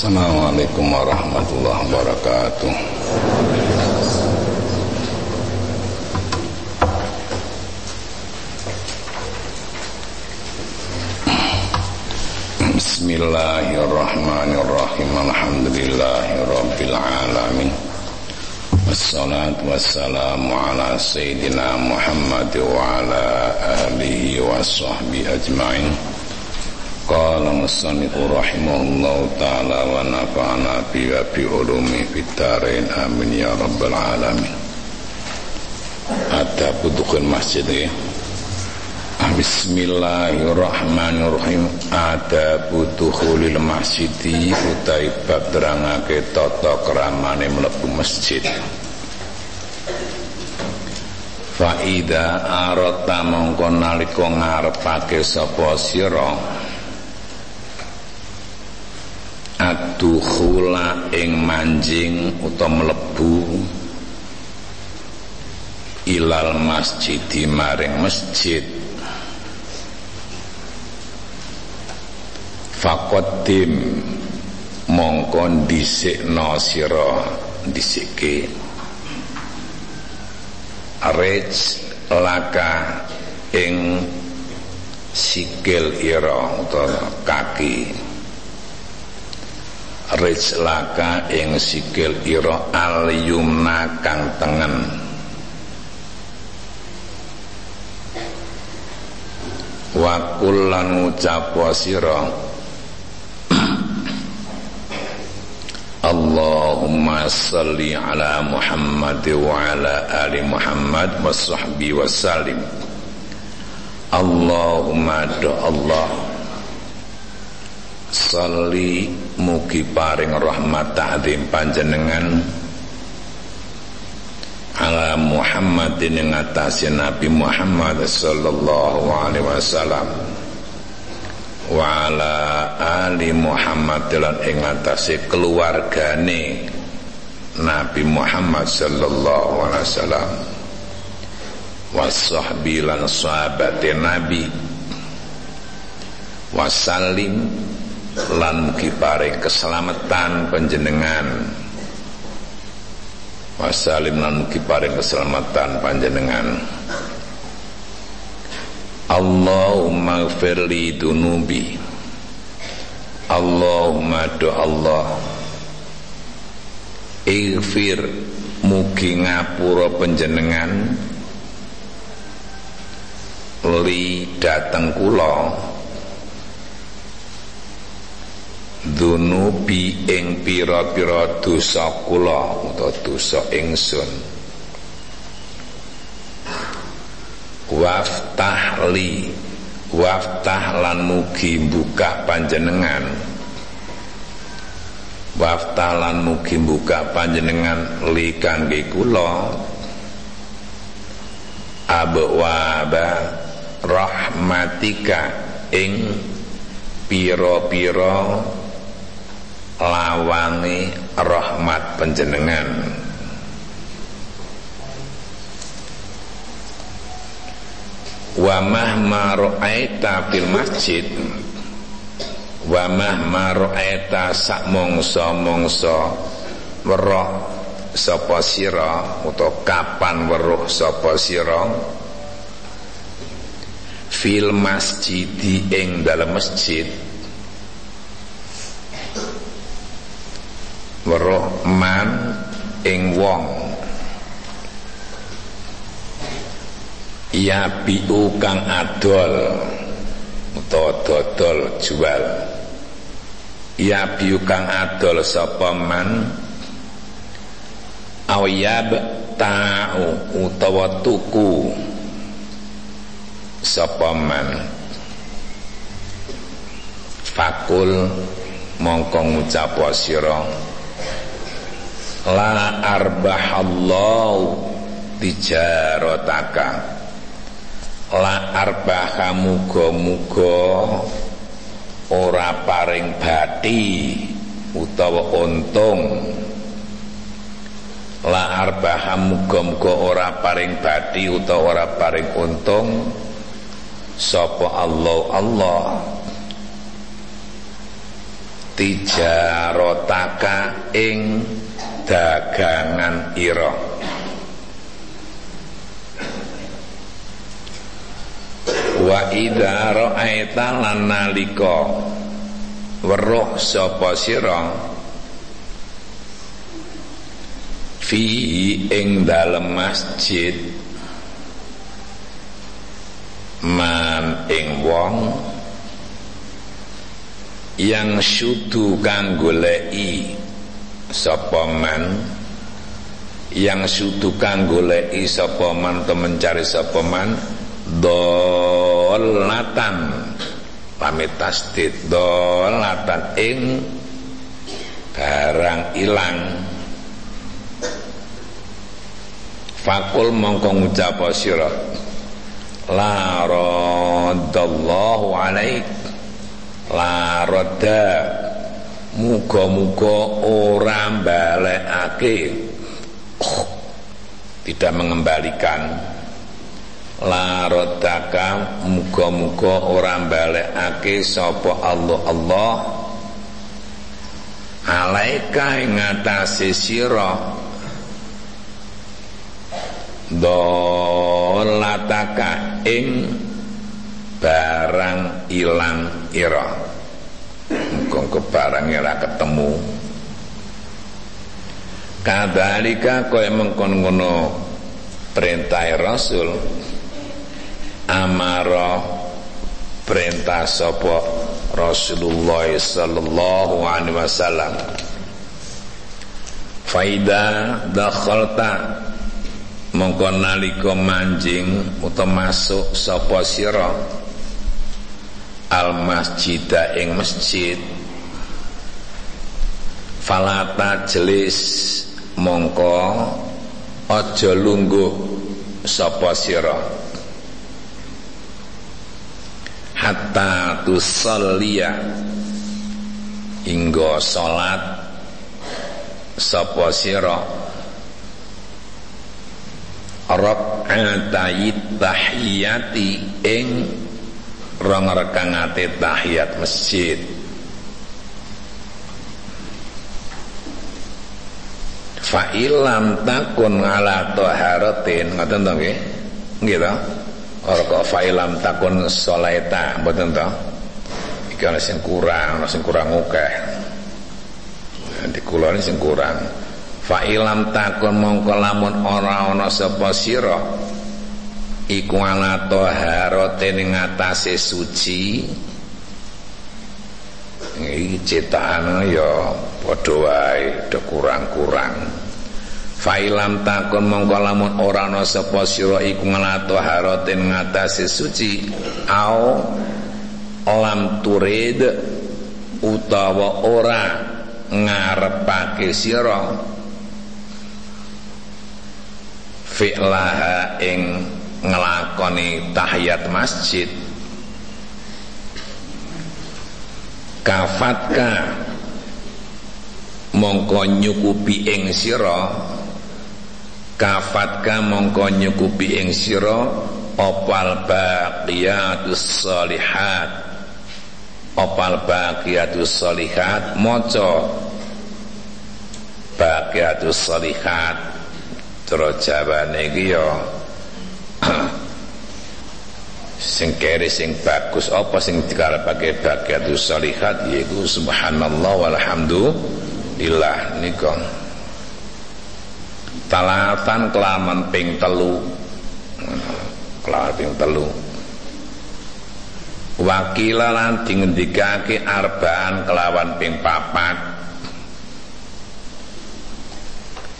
Assalamualaikum warahmatullahi wabarakatuh Bismillahirrahmanirrahim Alhamdulillahi Rabbil Alamin Wassalatu wassalamu ala Sayyidina Muhammad Wa ala alihi wa sahbihi ajma'in Musannifu rahimahullahu ta'ala wa nafa'ana bi wa bi ulumi fitarain amin ya rabbal alamin. Ada butuhkan masjid ya Bismillahirrahmanirrahim. Ada butuhulil masjidi Utai bab terangake tata keramane melebu masjid. Faida arata mongko nalika ngarepake sapa sira adukhula ing manjing utawa mlebu ilal masjid maring masjid. Fakotim mongkon dhisikna sira dhisike rej laka ing sikil ira utawa kaki rizlaka ing sikil ira al yumna kang tengen. Wa kullan ngucap sira. Allahumma salli ala Muhammad wa ala ali Muhammad wa sahbihi wa sallim. Allahumma do Allah Salli mugi paring rahmat ta'zim panjenengan. Ala Muhammadin ing atase Nabi Muhammad sallallahu alaihi wasallam. Wa ala ali Muhammad lan ing atase keluargane Nabi Muhammad sallallahu alaihi wasallam. Wa sahbi lan sahabate Nabi. Wasallim lan mugi keselamatan panjenengan. Wasalim lan mugi keselamatan panjenengan. Allahumma gfirli dunubi. Allahumma do Allah. Ighfir mugi ngapura panjenengan. Li dateng kula dunubi ing pira-pira dosa kula utawa dosa ingsun. Waftah li waftah lan mugi buka panjenengan. Waftah lan mugi buka panjenengan li kangge kula. Abwaba rahmatika ing pira-pira lawangi rahmat penjenengan wa mahma ra'aita fil masjid. Wa mahma ra'aita sak mongso-mongso. Weruh sapa sira utawa kapan weruh sapa sira? Fil masjid ing dalam masjid weruh man ing wong. Ya biu kang adol utawa dodol jual. Ya biu kang adol sapa man? Awiyab ta'u utawa tuku. Sapa man? Fakul mongko ngucap sira la arbahallahu tijarataka. La arbaha muga-muga ora paring bati utawa untung. La arbaha muga-muga ora paring bati utawa ora paring untung. Sapa Allah? Allah tijarot taka ing dagangan ira. Wa idza ra'aita lan nalika weruh sapa sira? Fi ing dalem masjid. Man ing wong yang sudu kang goleki sapa yang sudu kang goleki sapa man atau mencari sapa man? Dolatan. Pamit tasdid dolatan. Ing barang ilang. Fakul mongko ngucap sira? La radallahu alaik la roda muga-muga ora balekake oh, tidak mengembalikan. La rodaka muga-muga ora balekake sapa Allah Allah. Alaika ing atase sira? Dolataka ing barang ilang ira muga barang ora ketemu. Kadalika kaya mengkon ngono perintah Rasul amara perintah sapa Rasulullah sallallahu alaihi wasallam. Faida dakhalta mongko nalika manjing utawa masuk sapa sira al masjida ing masjid. Falata jelis mongko aja lungguh sapa sira. Hatta tusalliya hingga salat sapa sira. Rak'atayit tahiyati ing rong rekangate tahiyat masjid. Fa ilam takun ala taharatin. Ngoten to nggih? Nggih to? Ora kok fa ilam takun salaita. Mboten to? Iki ana sing kurang ana sing kurang akeh. Di kula sing kurang. Fa ilam takun mongko lamun ora ana sapa sira iku ala taharate ning atase suci. Iki cetakan ya padha wae kurang-kurang. Failam takun mongko lamun ora ana sapa sira iku nglato haratin ngatasi suci. Au lam turid utawa ora ngarepake sira. Fi'laha ing ngelakoni tahiyat masjid. Kafatka. Mongko nyukupi ing sira. Kafatka mongko nyukupi ing sira. Opal baqiyatus sholihat. Opal baqiyatus sholihat. Maca. Baqiyatus sholihat. Terus jawane iki ya sing kere sing bagus apa sing dikarepake bagiatus sholihat yaiku subhanallah walhamdulillah nika. Talatan kelaman ping telu. Kelaman ping telu. Wakila lan dingendikake arbaan kelawan ping papat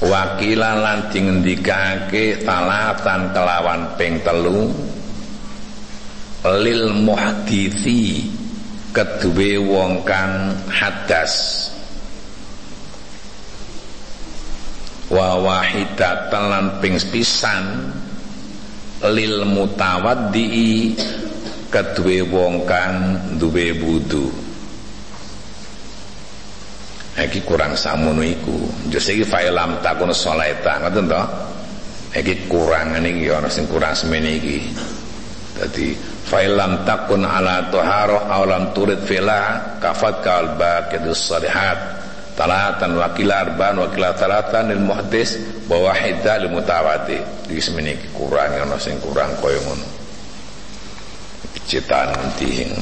wakila lan dingendikake talatan kelawan ping telu. Lil muhaditsi keduwe wong kang hadas. Wa wahidatan lan ping pisan lil mutawaddi keduwe wong kang duwe wudu iki kurang samono iku. Jose iki fa'ilam takun sholaita ngoten to? Iki kurang niki ana sing kurang semene iki. Dadi fa'ilam takun ala tuharo aw lam turid fila kafat kal baqidus salihat. Talatan wakil arban wakil talatan lil muhdis wa wahida lil mutawati. Iki semene kurang ana sing kurang kaya ngono. Cetakan tihing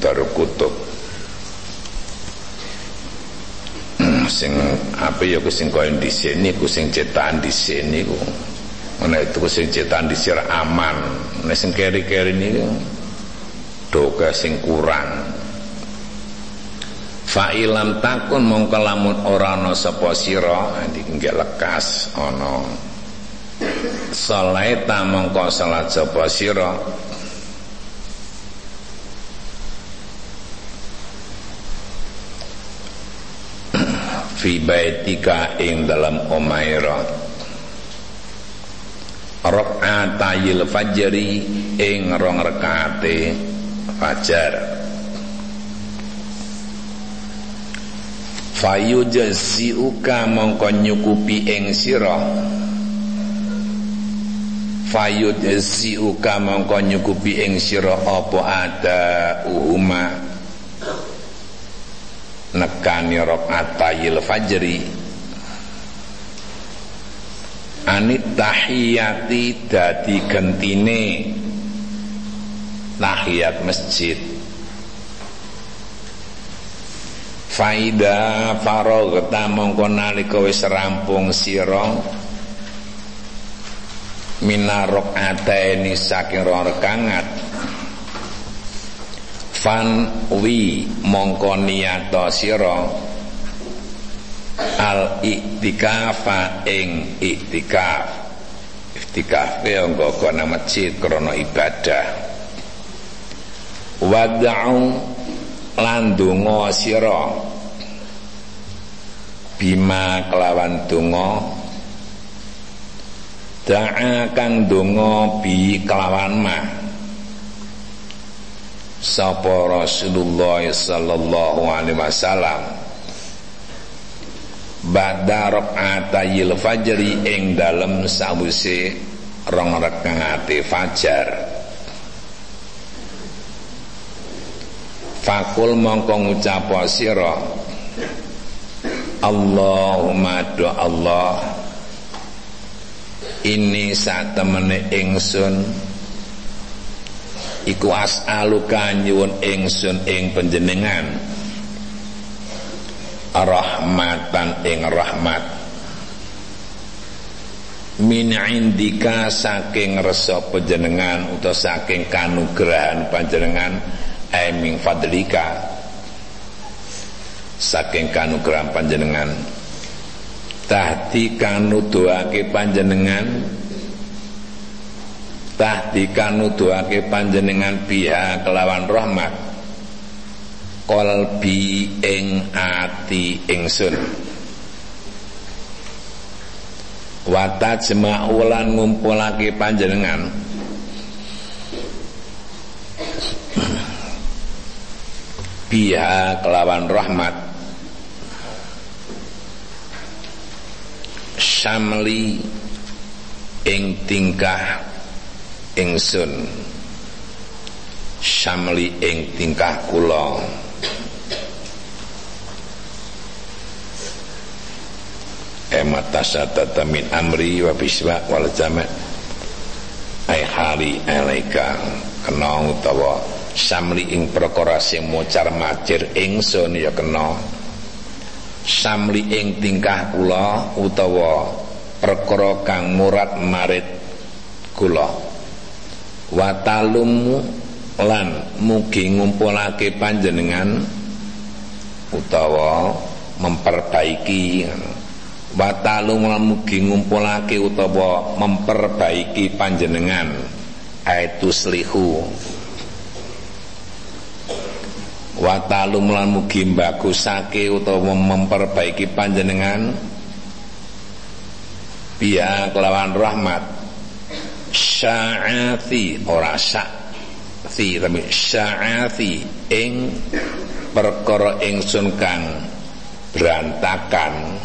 taruh hmm, kutub sing apa ya sing kaya sini ku sing cetakan sini ku ana itu sing cetakan sini aman. Nek sing keri-keri niku doga sing kurang. Fa'ilam takun mongko lamun ora ana sapa sira iki lekas ana. Salaita mongko salat sapa sira fi baitika ing dalam omaira rakaatayil fajri ing rong rakaate fajar. Fayujziuka mongko nyukupi ing sira fayujziuka mongko nyukupi ing sira apa ada uhuma nekani rakaatayil fajri. Anit tahiyati dadi gentine. Tahiyat masjid. Faida faragta mongko nalika wis rampung sira. Minarok ataini saking rong fan wi mongko niyato sira al iktikafa ing iktikaf iktikaf ya nggo nang masjid krana ibadah. Wad'u lan donga sira. Bima kelawan donga. Da'a kang donga bi kelawan ma sapa Rasulullah sallallahu alaihi wasallam? Ba'da rakaatayil fajri ing dalem sawise rong rakaate fajar. Fakul mongko ngucap sira Allahumma do Allah ini saat temene ingsun iku as'aluka nyuwun ingsun ing panjenengan. Rahmatan ing rahmat. Min indika saking resa panjenengan utawa saking kanugrahan panjenengan aiming fadlika. Saking kanugrahan panjenengan. Tahdi kanu doake panjenengan tahdi kanu doake panjenengan biha kelawan rahmat. Kolbi ing ati ingsun. Wata jema'ulan ngumpulake panjenengan. Biha kelawan rahmat. Syamli ing tingkah ingsun syamli ing tingkah kula. Emat tasyatata min amri wa biswa wal jama' ay hali alaika. Kena utawa samli ing perkara sing mocar macir ingsun ya kena. Samli ing tingkah kula utawa perkara kang murad marit kula watalum lan mugi ngumpulake panjenengan utawa memperbaiki watalum lan mugi ngumpulake utawa memperbaiki panjenengan aitu slihu. Wa talum lan mugi bagusake utawa memperbaiki panjenengan. Biya kelawan rahmat sya'ati ora sya'ati tapi sya'ati ing perkara ingsun kang berantakan.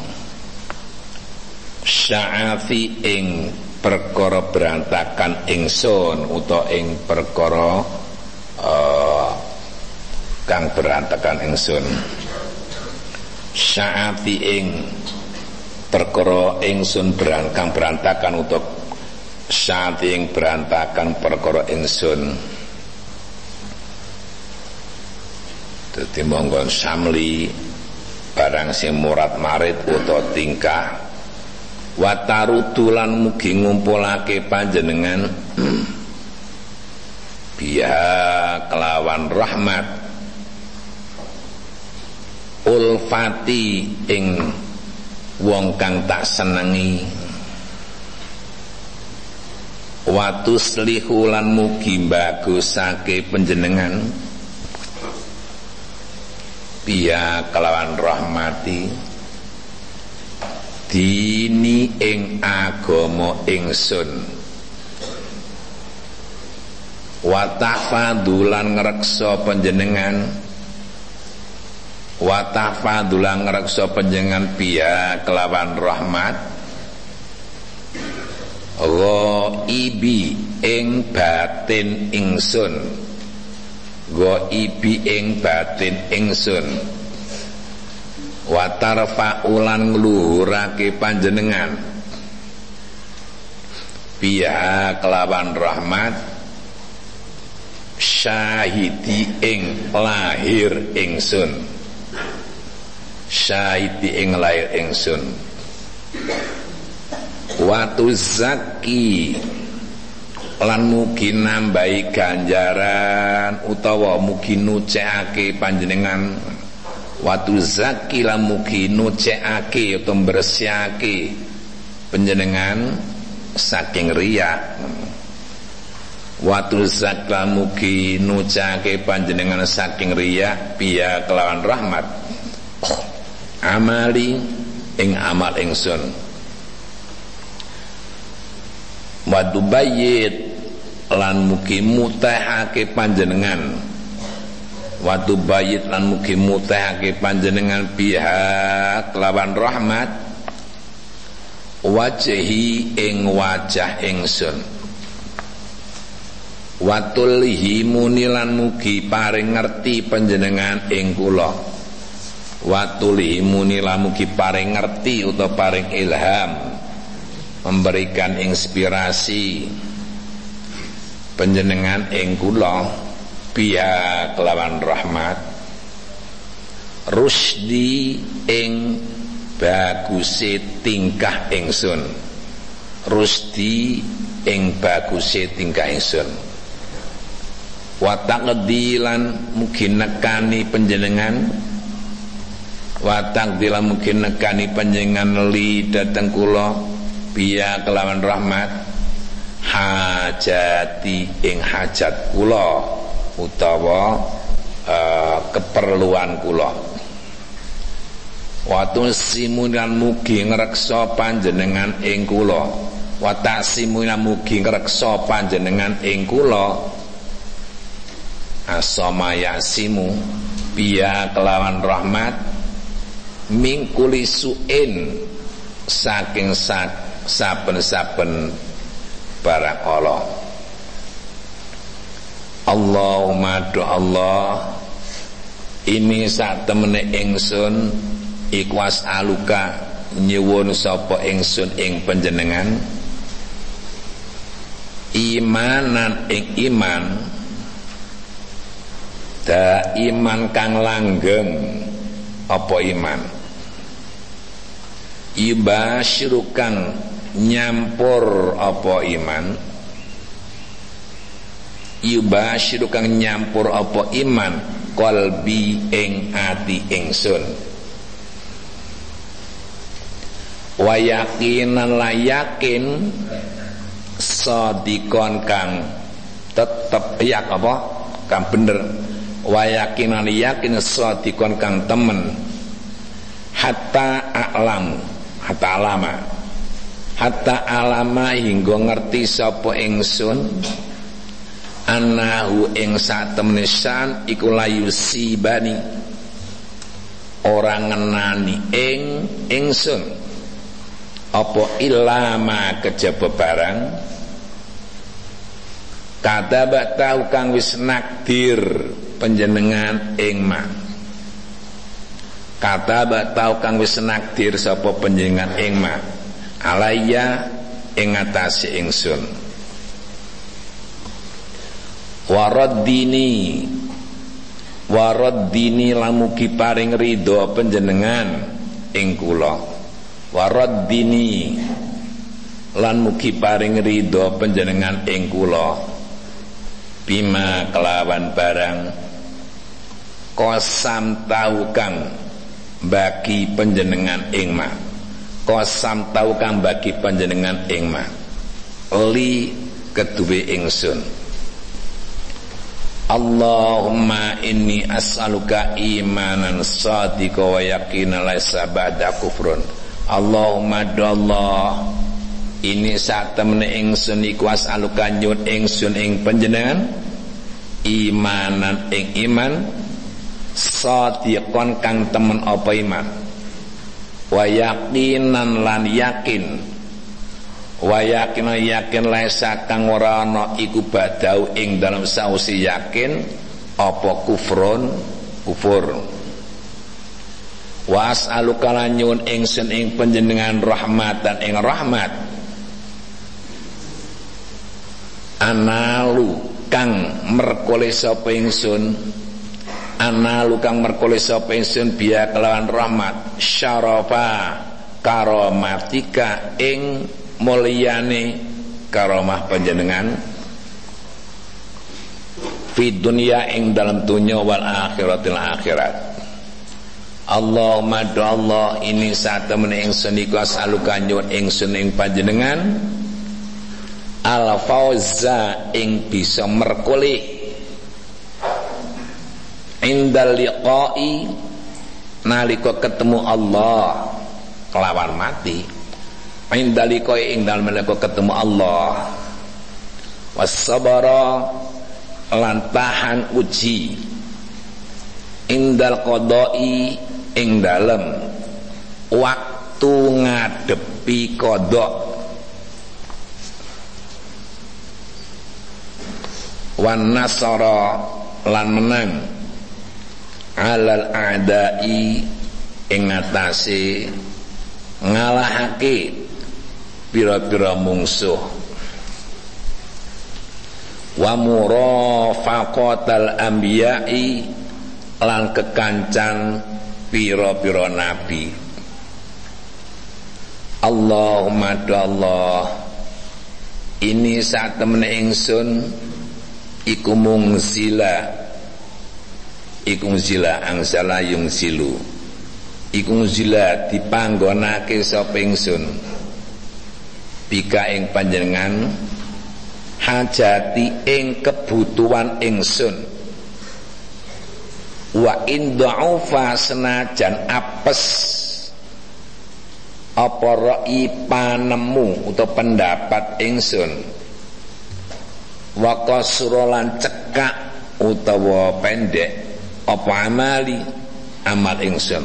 Sya'ati ing perkara berantakan ingsun utawa ing perkara uh, kang berantakan ingsun. Syaati ing perkara ingsun berangkang berantakan untuk syaati ing berantakan perkara ingsun. Dadi monggo samli barang sing murat marit utawa tingkah watarudulan mugi ngumpulake panjenengan. Biha kelawan rahmat. Ulfati ing wong kang tak senengi watus lihulan mugi bagusake panjenengan. Biya kelawan rahmati. Dini ing agama ingsun. Wa tahfadulan ngreksa panjenengan. Wa tahfadulan ngreksa panjenengan biya kelawan rahmat ibi ing batin ingsun. Ibi ing batin ingsun. Wa tarfa'ulan ngluhurake panjenengan. Biha kelawan rahmat. Syahidi ing lahir ingsun. Syahidi ing lahir ingsun watu zaki. Lan mugi nambahi ganjaran utawa mugi nucekake panjenengan. Watu zaki lan mugi nucekake utawa bersihake panjenengan saking riya. Watu zakla mugi nucake panjenengan saking riya biya kelawan rahmat. Amali ing amal ingsun wadubayit lan mugi mutehake panjenengan. Watu bayit lan mugi mutehake panjenengan biha kelawan rahmat. Wajahi ing wajah ingsun. Watulihi munilan mugi paring ngerti panjenengan ing kula. Watulihi munilan mugi paring ngerti utawa paring ilham memberikan inspirasi penjenengan ing kula biya kelawan rahmat rusdi ing baguse tingkah ingsun. Rusdi ing baguse tingkah ingsun. Watak ngedilan mungkin nekani penjenengan. Watak dilan mungkin nekani penjenengan li dateng kula biya kelawan rahmat. Hajati ing hajat kula utawa uh, keperluan kula. Watu simunan mugi ngreksa panjenengan ing kula. Wa simunan mugi ngreksa panjenengan ing kula. Asama yasimu biya kelawan rahmat mingkuli suin saking saben-saben barang Allah. Allahumma do Allah ini saat temene ingsun ikwas aluka nyewon sapa ingsun ing panjenengan. Imanan ing iman da iman kang langgeng apa iman? Ibasyrukang nyampur apa iman? Yubasyiru kang nyampur apa iman? Qalbi ing ati ingsun. Wa yakinan la yakin sadikon kang tetep yak apa? Kang bener. Wa yakinan yakin sadikon kang temen. Hatta a'lam hatta alama hatta alama hingga ngerti sapa ingsun. Anahu ing satemene san iku layu sibani. Ora ngenani ing ingsun. Apa ilama kejaba barang kadaba tau kang wis nakdir panjenengan ing ma. Kata tau kang wis nakdir sapa panjenengan ing ma alaya ing atase ingsun. Waraddini waraddini lamugi paring ridho panjenengan ing kula. Waraddini lan mugi paring ridho panjenengan ing kula. Bima kelawan barang kosam tahu kang bagi panjenengan ing ma kosam tahu kang bagi panjenengan ing ma li keduwe ingsun. Allahumma inni as'aluka imanan sadiqa wa yaqina laisa ba'da kufrun. Allahumma do Allah ini saat temene ingsun iku as'aluka nyuwun ingsun ing panjenengan. Imanan ing iman sadiqon kang temen apa iman wa lan yakin. Wa yakin yakin laisa kang ora ana iku badau ing dalam sausi yakin apa kufrun? Kufur. Wa as'aluka lan nyuwun ingsun ing panjenengan rahmatan ing rahmat. Analu kang merkole sapa ingsun analu kang merkole sapa ingsun biya kelawan rahmat. Syarafa karomatika ing mulyane karomah panjenengan. Fi dunia ing dalam dunia wal akhiratil akhirat. Allahumma do Allah ini saat temen ingsun iku asaluka nyuwun ingsun ing panjenengan. Al fauza ing bisa merkuli indal liqai nalika ketemu Allah kelawan mati. Indalika ing dalem nalika ketemu Allah. Wasabara lan tahan uji. Indal qadai ing dalem. Waktu ngadepi kodok. Wan nasara lan menang alal a'dai ing atase ngalahake pira-pira mungsuh. Wa murafaqatal anbiya'i lan kekancan pira-pira nabi. Allahumma Allah ini saat temen ingsun iku mungzila iku zila angsala yung silu. Iku zila dipanggonake sapa ingsun. Bika ing panjenengan hajati ing kebutuhan ingsun. Wa in dha'ufa senajan apes apa ra'i panemu atau pendapat ingsun. Wa qasrolan cekak utawa pendek apa amali? Amal ingsun.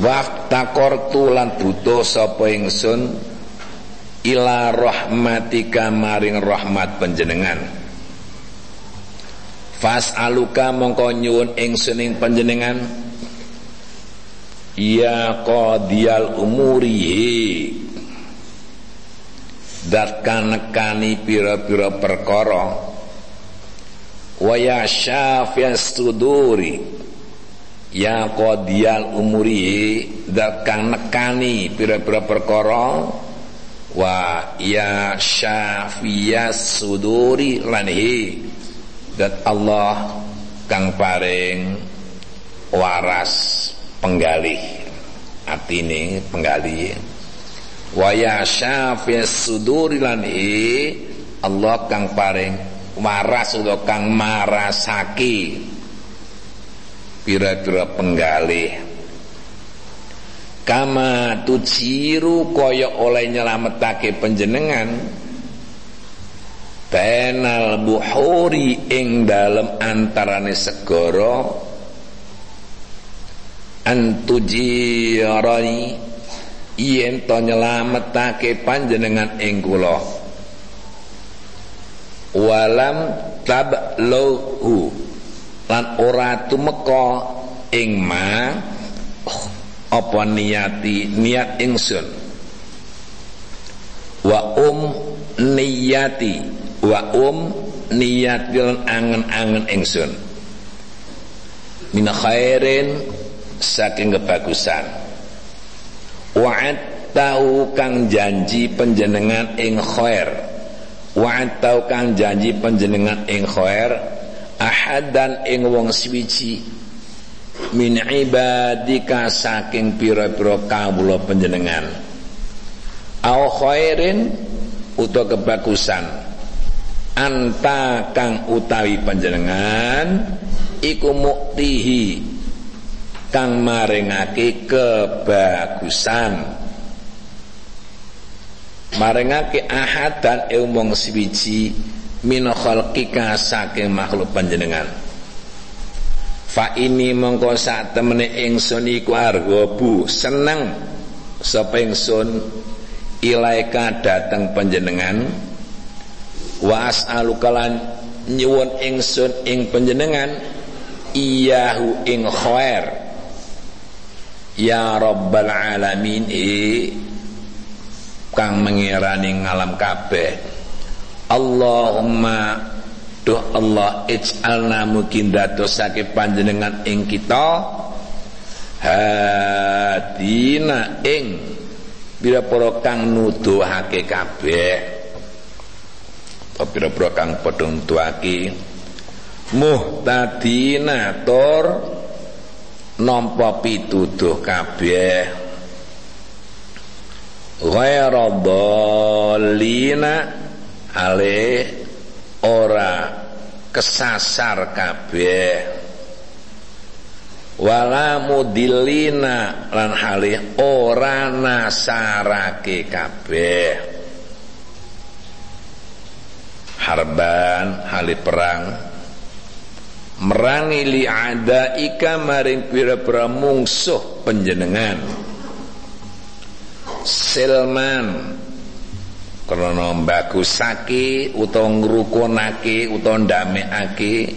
Waftakortu lan butuh sapa ingsun ila rahmatika maring rahmat panjenengan. Fas'aluka mongko nyuwun ingsun ing panjenengan. Ya qadiyal umuri. Dat kanekani pira-pira perkara Wa ya syafiyas suduri ya qadiyal umuri dat kang nekani pira-pira perkara. Wa ya syafiyas suduri lanhi dat Allah kang paring waras penggalih artine penggalih. Wa ya syafiyas suduri lanhi Allah kang paring waras utawa kang marasake pira-pira penggalih. Kama tujiru kaya oleh nyelametake panjenengan. Benal buhuri ing dalem antarane segara. Antujirani yen to nyelametake panjenengan ing walam tabluhu lan ora tumeka ing ma apa niati niat ingsun. Wa um niyati wa um niyatil angen-angen ingsun. Min khairin saking kebagusan. Wa'ad tau kang janji penjenengan ing khair wa'ad tau kang janji penjenengan ing khair ahadan ing wong swiji min ibadika saking pira-pira kawula panjenengan. Au khairin utawa kebagusan. Anta kang utawi panjenengan iku muktihi kang maringake kebagusan maringake ahad dan umong swiji min khalqika saking makhluk panjenengan. Fa ini mongko sak temene ingsun iku argobu seneng sapa ingsun? Ilaika dateng panjenengan. Wa as'alukalan nyuwun ingsun ing panjenengan. Iyahu ing khair. Ya rabbal alamin e kang mengirani ngalam kabeh. Allahumma Duh Allah ij'alna mungkin dadosake panjenengan ing kita. Hadina ing pira-pira kang nuduhake kabeh. Pira-pira kang padha nuduhake? Muhtadina tur nampa pituduh kabeh ghairu dhallina ale ora kesasar kabeh. Wala mudillina lan halih ora nasarake kabeh. Harban hali perang. Merangi li ika maring pira-pira mungsuh panjenengan Silman. Krana bagusake utawa ngrukunake utawa ndamekake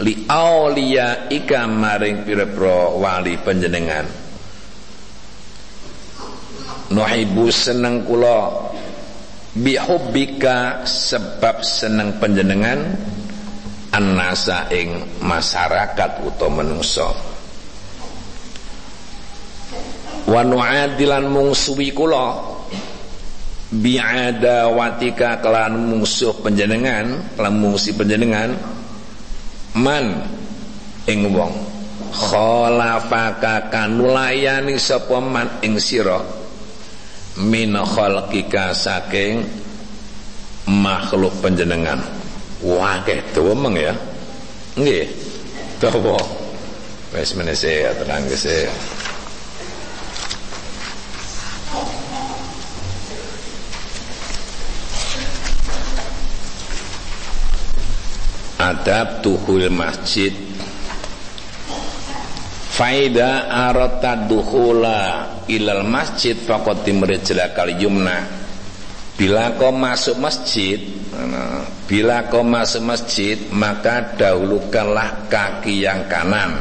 li auliya ika maring pira-pira wali panjenengan. Nuhibu seneng kula. Bihubbika sebab seneng panjenengan. Annasa ing masyarakat utawa manungsa wa nu'adilan mungsuwi kula. Bi'adawatika kelan musuh penjenengan kelan mungsi penjenengan man ing wong. Khalafaka kanulayani sapa man ing sira. Min khalqika saking makhluk penjenengan wah ke meng ya. Nggih. Dawa. Wis menese terang geseh adab tuhul masjid. Faida arata dukhula ilal masjid faqad timrijlakal yumna. Bila kau masuk masjid bila kau masuk masjid maka dahulukanlah kaki yang kanan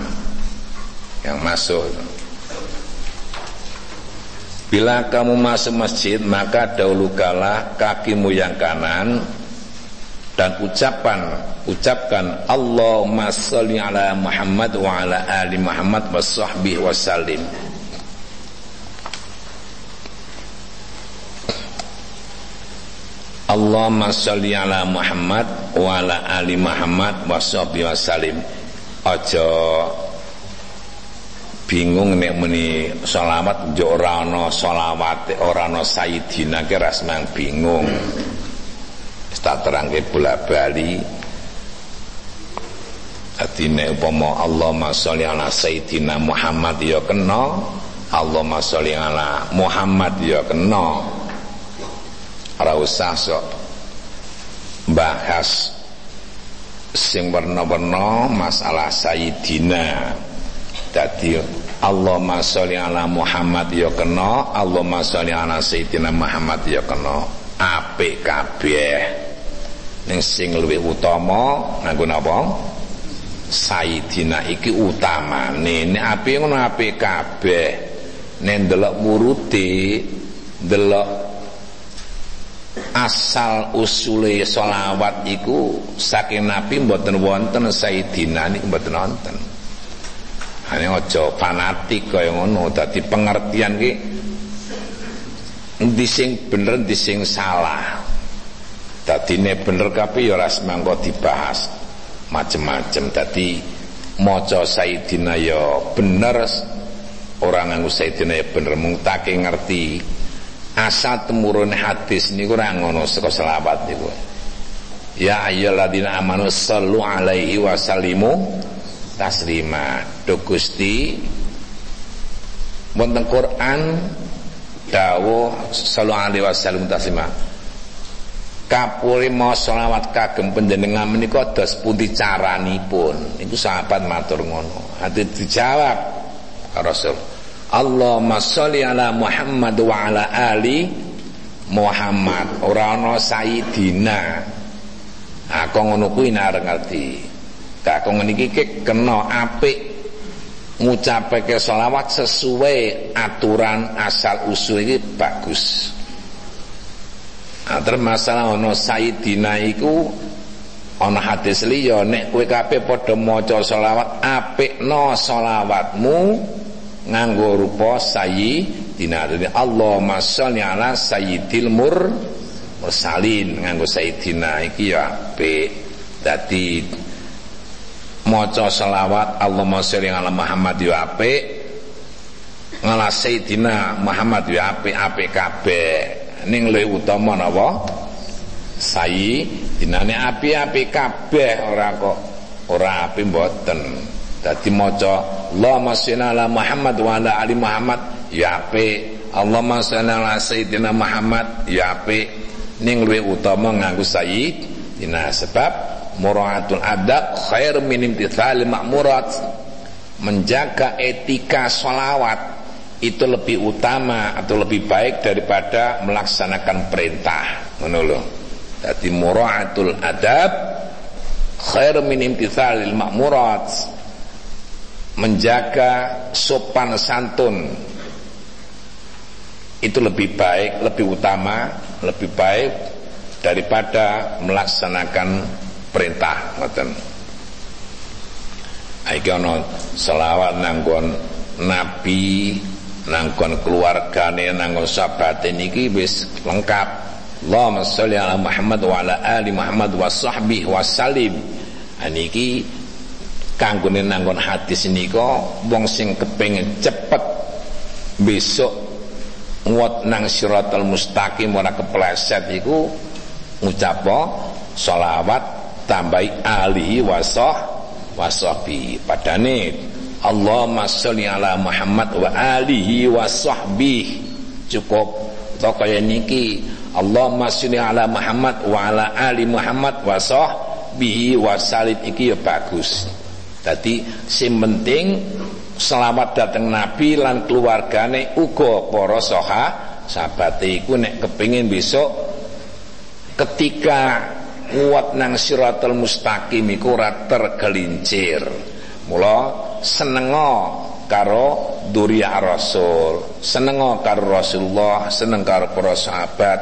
yang masuk. Bila kamu masuk masjid maka dahulukanlah kakimu yang kanan dan ucapan ucapkan Allahumma salli ala Muhammad wa ala ali Muhammad wa sahbihi wa sallim. Allahumma salli ala Muhammad wa ala ali Muhammad wa sahbihi wa sallim. Aja bingung nek muni selawat yo ora ana selawat ora ana sayidina ki rasmang bingung tak terangke bola bali Adine upama Allahumma sholli ala sayyidina Muhammad ya kena Allahumma sholli ala Muhammad ya kena. Ora sok bahas sing warna-warna masalah sayyidina. Dadi Allahumma sholli ala Muhammad ya kena Allahumma sholli ala sayyidina Muhammad ya kena. Apik kabeh ning sing luwih utama nganggo napa? Sayyidina iki utamane. Nek api ngono api kabeh. Nek ndelok murute ndelok asal usule solawat iku saking nabi mboten wonten Sayyidina niku mboten wonten. Hanya aja fanatik kaya ngono dadi pengertian ki endi sing bener endi sing salah dadine bener kabeh ya ora semangka dibahas macem-macem. Dadi maca Sayyidina ya bener orang nganggo Sayyidina ya bener. Mung take ngerti asal temurun hadis niku ora ngono saka selawat niku. Ya ayyuhalladzina amanu sallu alaihi wa sallimu taslima. Do Gusti wonten Quran dawuh sallallahu alaihi wasallam taslima kapuri mau selawat kagem panjenengan menika dos pundi caranipun? Niku sahabat matur ngono. Hati dijawab Rasul. Allahumma sholli ala Muhammad wa ala ali Muhammad. Ora ana sayidina aku ngono kuwi nek ngerti? Kok niki kena apik ngucapake selawat sesuai aturan asal usul ini bagus Nah, masalah ono Sayyidina iku ana hadis liya nek kowe kabeh padha maca selawat apikno selawatmu nganggo rupa. Dadi Allahumma sholli ala sayyidil mur mursalin nganggo Sayyidina iki ya apik. Dadi maca selawat Allahumma sholli ala Muhammad ya apik. Ngala Sayyidina Muhammad ya apik-apik kabeh ning luwih utama napa? Sayi. Dinane api-api kabeh ora kok ora api mboten. Dadi maca Allahumma shalli ala Muhammad wa ala ali Muhammad. Ya apik. Allahumma shalli ala sayyidina Muhammad. Ya apik. Ning luwih utama nganggo sayyidina sebab muraatul adab khair min imtithal ma'murat. Menjaga etika sholawat itu lebih utama atau lebih baik daripada melaksanakan perintah. Ngono jadi muraatul adab khair min imtithalil ma'murat. Menjaga sopan santun. Itu lebih baik, lebih utama, lebih baik daripada melaksanakan perintah. Ngoten. Iki ana selawat nanggon nabi nangkon keluargane nangkon sahabate niki wis lengkap. Allahumma sholli ala Muhammad wa ala ali Muhammad wa sahbihi wa salim. Niki kanggone nangkon hadis nika wong sing kepengin cepet besok nguat nang siratal mustaqim ora kepleset iku ngucap sholawat tambahi alihi wasah wasahbi padane Allahumma sholli ala Muhammad wa alihi wa sahbihi cukup. To kaya niki Allahumma sholli ala Muhammad wa ala ali Muhammad wa sahbihi wa salim iki ya bagus. Dadi sing penting selamat datang Nabi lan keluargane uga para saha sahabate iku nek kepengin besok ketika kuat nang siratal mustaqim iku ora tergelincir. Mula senengo karo duriyah Rasul, senengo karo Rasulullah, seneng karo para sahabat.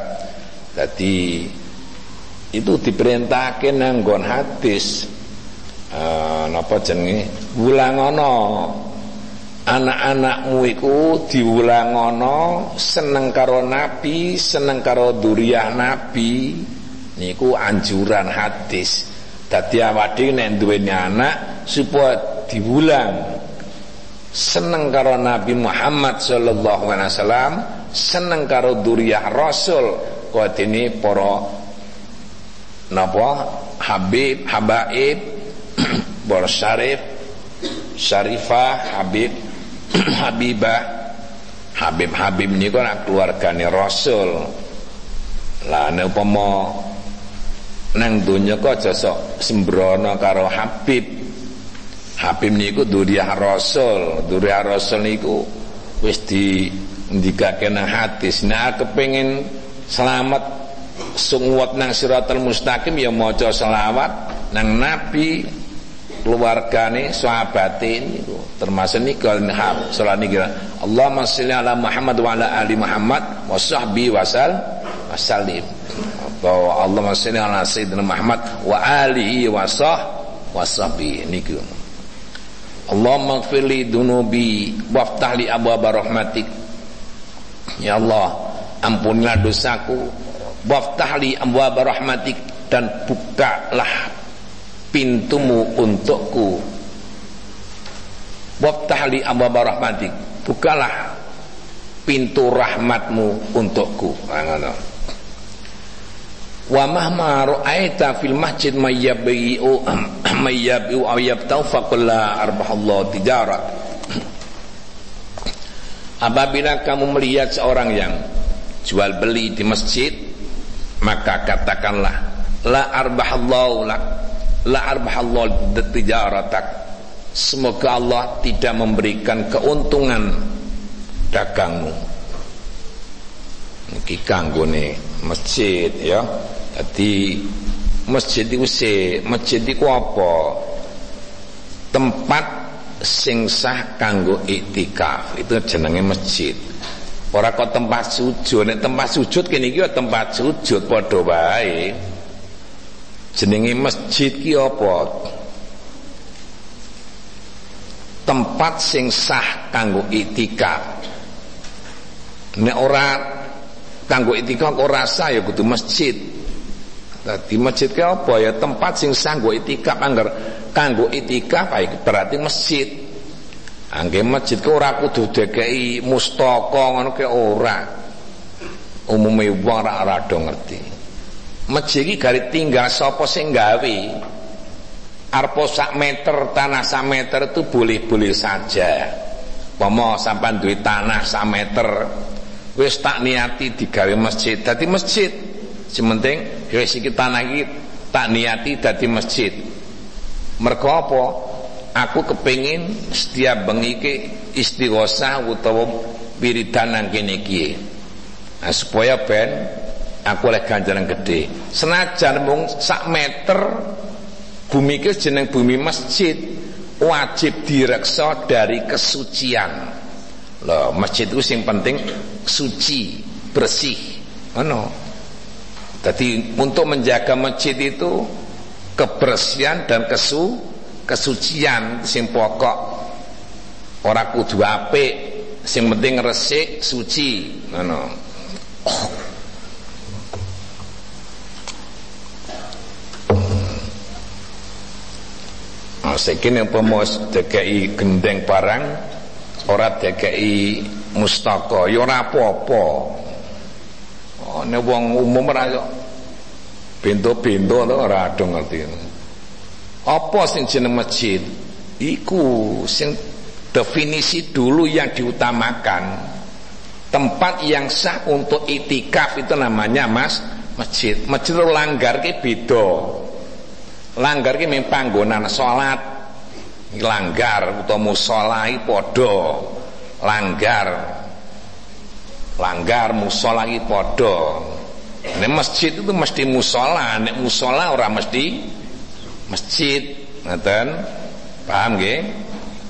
Jadi itu diperintahke nang nggon hadis. Uh, napa jenenge? Wulangono. Anak-anakmu iku diwulangono seneng karo nabi, seneng karo duriyah nabi. Niku anjuran hadis. Dadi awake nek duweni anak supaya diulang seneng karo Nabi Muhammad sallallahu alaihi wasallam seneng karo duriyah Rasul. Ini para napa Habib Habaib Bor Syarif Syarifah Habib Habibah. Habib Habib niku anak keluargane Rasul. Lah nek upama nang donya kok aja sembrono karo Habib Habib niku duriyah Rasul, duriyah Rasul niku wis di ndikake nang hadis. Nah kepengin selamat sunguat nang siratal mustaqim ya maca selawat nang nabi keluargane sahabate niku. Termasuk niku hab salat niki Allahumma sholli ala Muhammad wa ala ali Muhammad wa sahbi wasal wasallim atau Allahumma sholli ala sayyidina Muhammad wa alihi wa sah wa sahbi. Niku Allahumma ighfirli dunubi waftah li abwaaba rahmatik. Ya Allah ampunilah dosaku waftah li abwaaba rahmatik dan bukalah pintumu untukku. Wabtahli abwaba rahmatik bukalah pintu rahmatmu untukku. Wa mahma ra'aita fil masjid aw yabtau faqul la arbahallahu tijarat apabila kamu melihat seorang yang jual beli di masjid maka katakanlah la arbahallahu lak la arbahallahu tijaratak semoga Allah tidak memberikan keuntungan dagangmu. Iki kanggone masjid ya. Jadi masjid itu se masjid itu apa? Tempat sing sah kanggo iktikaf. Itu jenenge masjid. Ora kok tempat sujud. Nek tempat sujud kene iki tempat sujud padha wae. Jenenge masjid ki apa? Tempat sing sah kanggo itikaf nek ora kanggo itikaf ora sah ya kudu masjid Dadi masjid ki apa? Ya tempat sing sah kanggo itikaf anggar kanggo itikaf berarti masjid. Angge masjid ki ora kudu dekei mustaka ngono ki ora. Umume wong ora ora ngerti. Masjid iki gari tinggal sapa sing gawe? Arpo sak meter tanah sak meter itu boleh-boleh saja. Pomo sampai duit tanah sak meter wis tak niati digawe masjid. Dadi masjid sementing wis iki tanah iki tak niati dadi masjid. Mergo apa? Aku kepengin setiap bengi iki istighosah utawa wiridan nang kene iki. Nah, supaya ben aku oleh ganjaran gede senajan mung sak meter bumi ke jeneng bumi masjid wajib direksa dari kesucian. Loh masjid itu yang penting suci bersih. Mana jadi untuk menjaga masjid itu kebersihan dan kesu kesucian sing pokok. Ora kudu apik sing penting resik suci. Ngono. Nah, saiki nek pemos DKI gendeng barang ora DKI mustaka. Ya apa-apa. Nek wong umum ora yo bento-bento ora ado ngerti. Apa sing jeneng masjid? Iku sing definisi dulu yang diutamakan. Tempat yang sah untuk itikaf itu namanya mas masjid. Masjid langgar ki beda langgar ki mung panggonan salat langgar utawa musala iki padha langgar langgar musala iki padha. Nek masjid itu mesti musola nek musola ora mesti masjid. Ngoten paham nggih?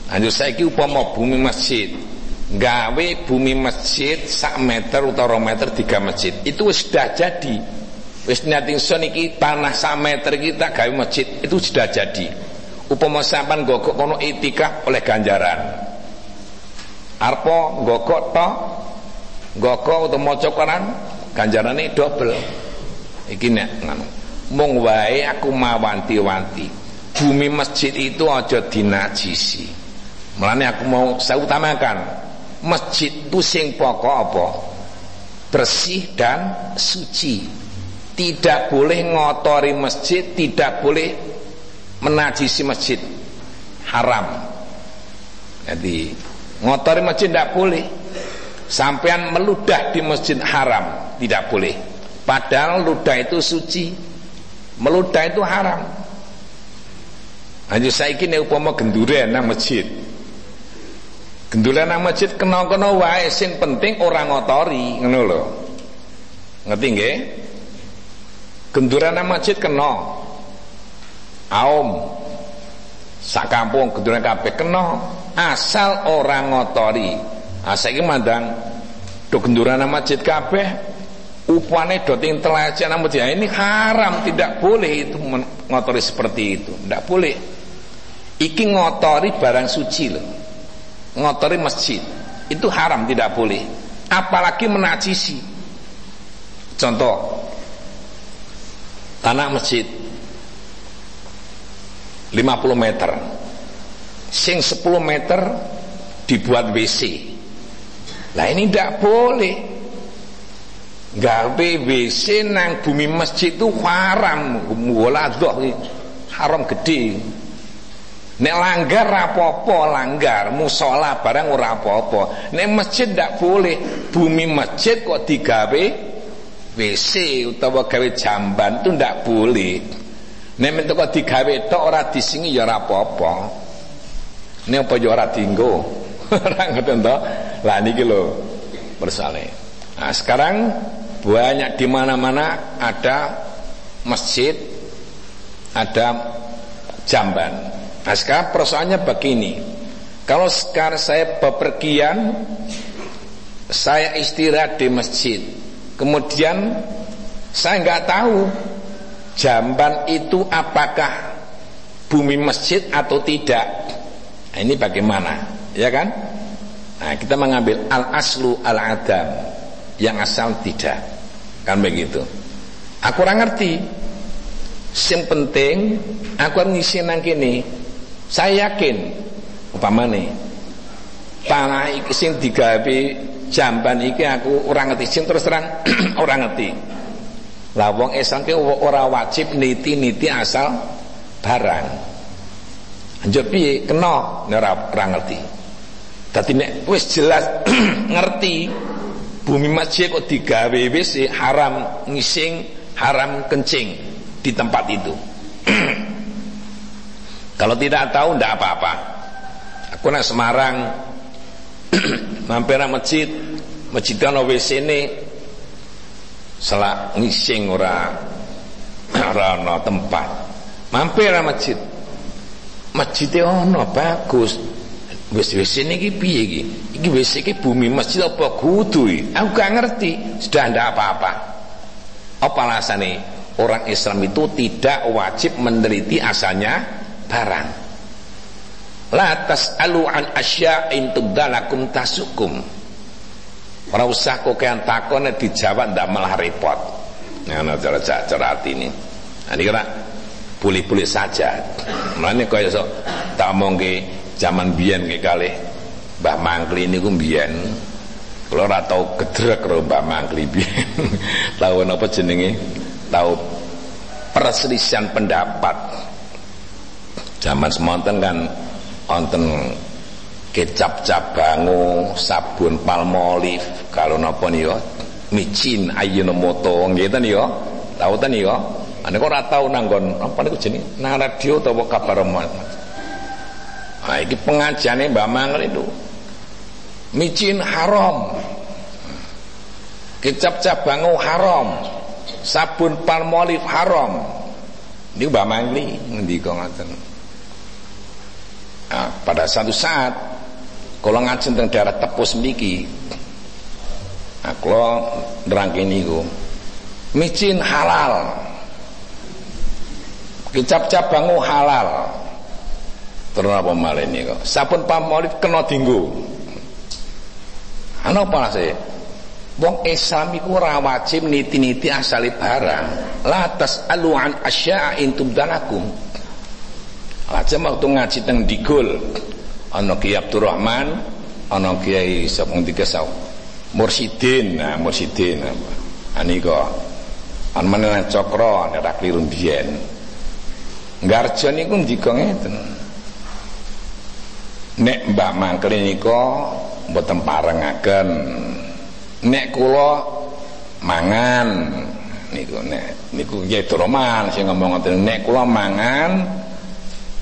Anjur saiki upama bumi masjid. Gawe bumi masjid sak meter utawa meter tiga masjid. Itu sudah jadi. Wis niat ingsun iki tanah sameter kita gawe masjid itu sudah jadi. Upama sampean gogok kono itikaf oleh ganjaran. Arpo gogok to gogok atau maca Quran ganjarane double. Iki nek ngono. Mung wae aku mawanti-wanti. Bumi masjid itu aja dinajisi. Mulane aku mau saya utamakan masjid itu sing pokok apa? Bersih dan suci tidak boleh ngotori masjid tidak boleh menajisi masjid haram jadi ngotori masjid tidak boleh sampean meludah di masjid haram tidak boleh. Padahal ludah itu suci. Meludah itu haram. Hanya saya ini upama genduren nang masjid. Genduren nang masjid kena-kena wae sing penting orang ngotori ngono lho. Ngerti nggih? Genduran masjid kena. Aum. Sak kampung gedune kabeh kena asal orang ngotori ah saiki mandang do gendurana masjid kabeh upane do ting telecehan masjid. Ini haram tidak boleh itu ngotori seperti itu. Tidak boleh. Iki ngotori barang suci loh. Ngotori masjid. Itu haram tidak boleh. Apalagi menajisi contoh tanah masjid 50 meter. Sing 10 meter dibuat WC lah ini tidak boleh. Gawe WC nang bumi masjid itu haram. Waladoh haram gede. Nek langgar rapopo langgar. Musola barang ora apa-apa. Nek masjid tidak boleh. Bumi masjid kok digawe WC utawa gawe jamban itu ndak boleh. Nek mentu kok digawe tok ora disingi ya ora apa-apa. Ini apa ya ora dinggo? Ora ngoten to. Lah niki lho bersale. Nah, sekarang banyak di mana-mana ada masjid, ada jamban. Nah, sekarang persoalannya begini. Kalau sekarang saya bepergian, saya istirahat di masjid. Kemudian saya nggak tahu jamban itu apakah bumi masjid atau tidak. Nah, ini bagaimana? Ya kan? Nah, kita mengambil al aslu al adam yang asal tidak. Kan begitu. Aku kurang ngerti. Yang penting aku ngisi nang kini. Saya yakin nih tanah iki sing digawe jamban iki aku orang ngerti sing terus terang orang ngerti. Lah wong Islam ki ora wajib niti-niti asal barang. Anjir piye kena ora ngerti. Dadi nek wis jelas ngerti bumi masjid kok digawe wis haram ngising, haram kencing di tempat itu. Kalau tidak tahu ndak apa-apa. Aku nang Semarang mampir nang masjid, masjid ana WC ini selak ngising ora ora ana tempat. Mampir nang masjid masjid ono bagus wis wis iki piye iki? Iki wis iki bumi masjid apa kudu aku gak ngerti. Sudah ndak apa-apa. Apa alasannya orang Islam itu tidak wajib meneliti asalnya barang? La tas'alu an asya'in tubdalakum tasukum. Ora usah kok kan takone dijawab ndak malah repot. Nah cara cara ini. Nah, ini kira boleh-boleh saja. Mulane kaya sok tak omongke zaman biyen ke kali Mbah Mangkli niku biyen kula ora tau gedrek karo Mbah Mangkli biyen. Tahu napa jenenge? Tahu perselisihan pendapat. Zaman semonten kan wonten kecap cabangu, sabun palmolive, kalau napa niku micin ayunomoto nggih ten yo. Tahu ten yo. Ane kok ora tau nanggon apa niku jenenge nang radio utawa kabar Nah, iki pengajiane Mbak Mangel itu. Micin haram. Kecap cabangu haram. Sabun palmolive haram. Ini Mbak Mangli ngoten. Nah, pada satu saat kalau ngajen teng daerah tepus mriki. Nah, kula nerangke niku. Micin halal. Kecap cabangu halal. Terus apa ini kok? Sabun pamolif kena dinggo. Ana apa sih? Wong Islam iku ora wajib niti-niti asale barang. La tasalu an asya'a intum dalakum. Aja waktu ngaji teng Digul. Ana Kiai Abdurrahman, ana Kiai sapa tiga saw. Mursidin, nah Mursidin apa. Anika an meneh cokro nek kliru biyen. Garjo niku ndika ngeten. Nek Mbak Mangkli nika mboten parengaken. Nek kula mangan niku nek niku Kyai Roman sing ngomong ngoten nek kula mangan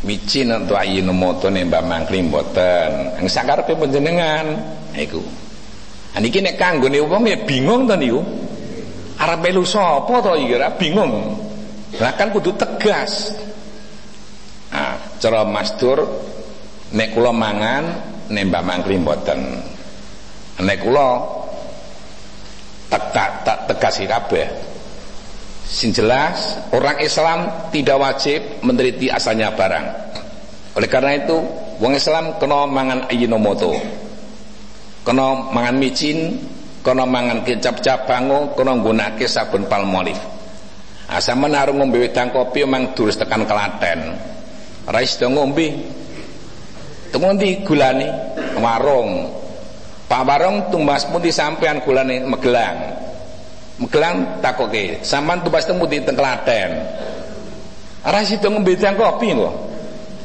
micin untuk ayinomoto nek Mbak Mangkli mboten. Ing sakarepe panjenengan niku. Niki nek kanggone wong ya bingung to niku. Arep melu sapa to iki bingung. Lah kan kudu tegas. cara mastur nek kula mangan nek Mbah Mangkli mboten. Nek kula tak tak tak tegasi kabeh. Sing jelas orang Islam tidak wajib meneliti asalnya barang. Oleh karena itu wong Islam kena mangan ayinomoto kena mangan micin kena mangan kecap cabango kena nggunake sabun palmolive. Asa menarung ngombe wedang kopi memang durus tekan kelaten. Rais do ngombe temu ndi gulane warung. Pak Warung tumbas pun disampaian gulane megelang. Megelang takoke. Sampean tumbas temu di teng Klaten ora sida kopi kok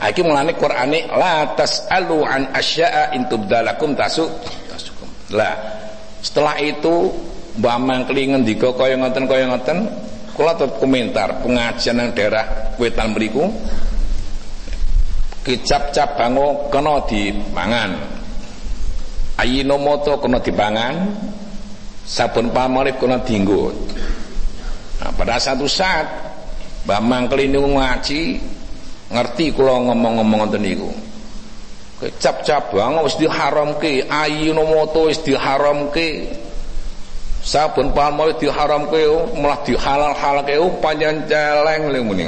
iki mulane Qur'ane la tasalu an asya'a in tubdalakum tasuk tasukum. Lah setelah itu Mbak Mangkli ngendika kaya ngoten kaya ngoten. Kula tetep komentar pengajian nang daerah wetan mriku kecap cabango kena dimangan. Ayinomoto kena dipangan sabun pamorif kena dienggo nah, pada satu saat Mbak Mangkli niku ngaji ngerti kula ngomong-ngomong ngoten niku. Kecap cabang wis diharamke. Ayinomoto wis diharamke. Sabun palmolive diharamke malah dihalal-halalke panjang celeng le muni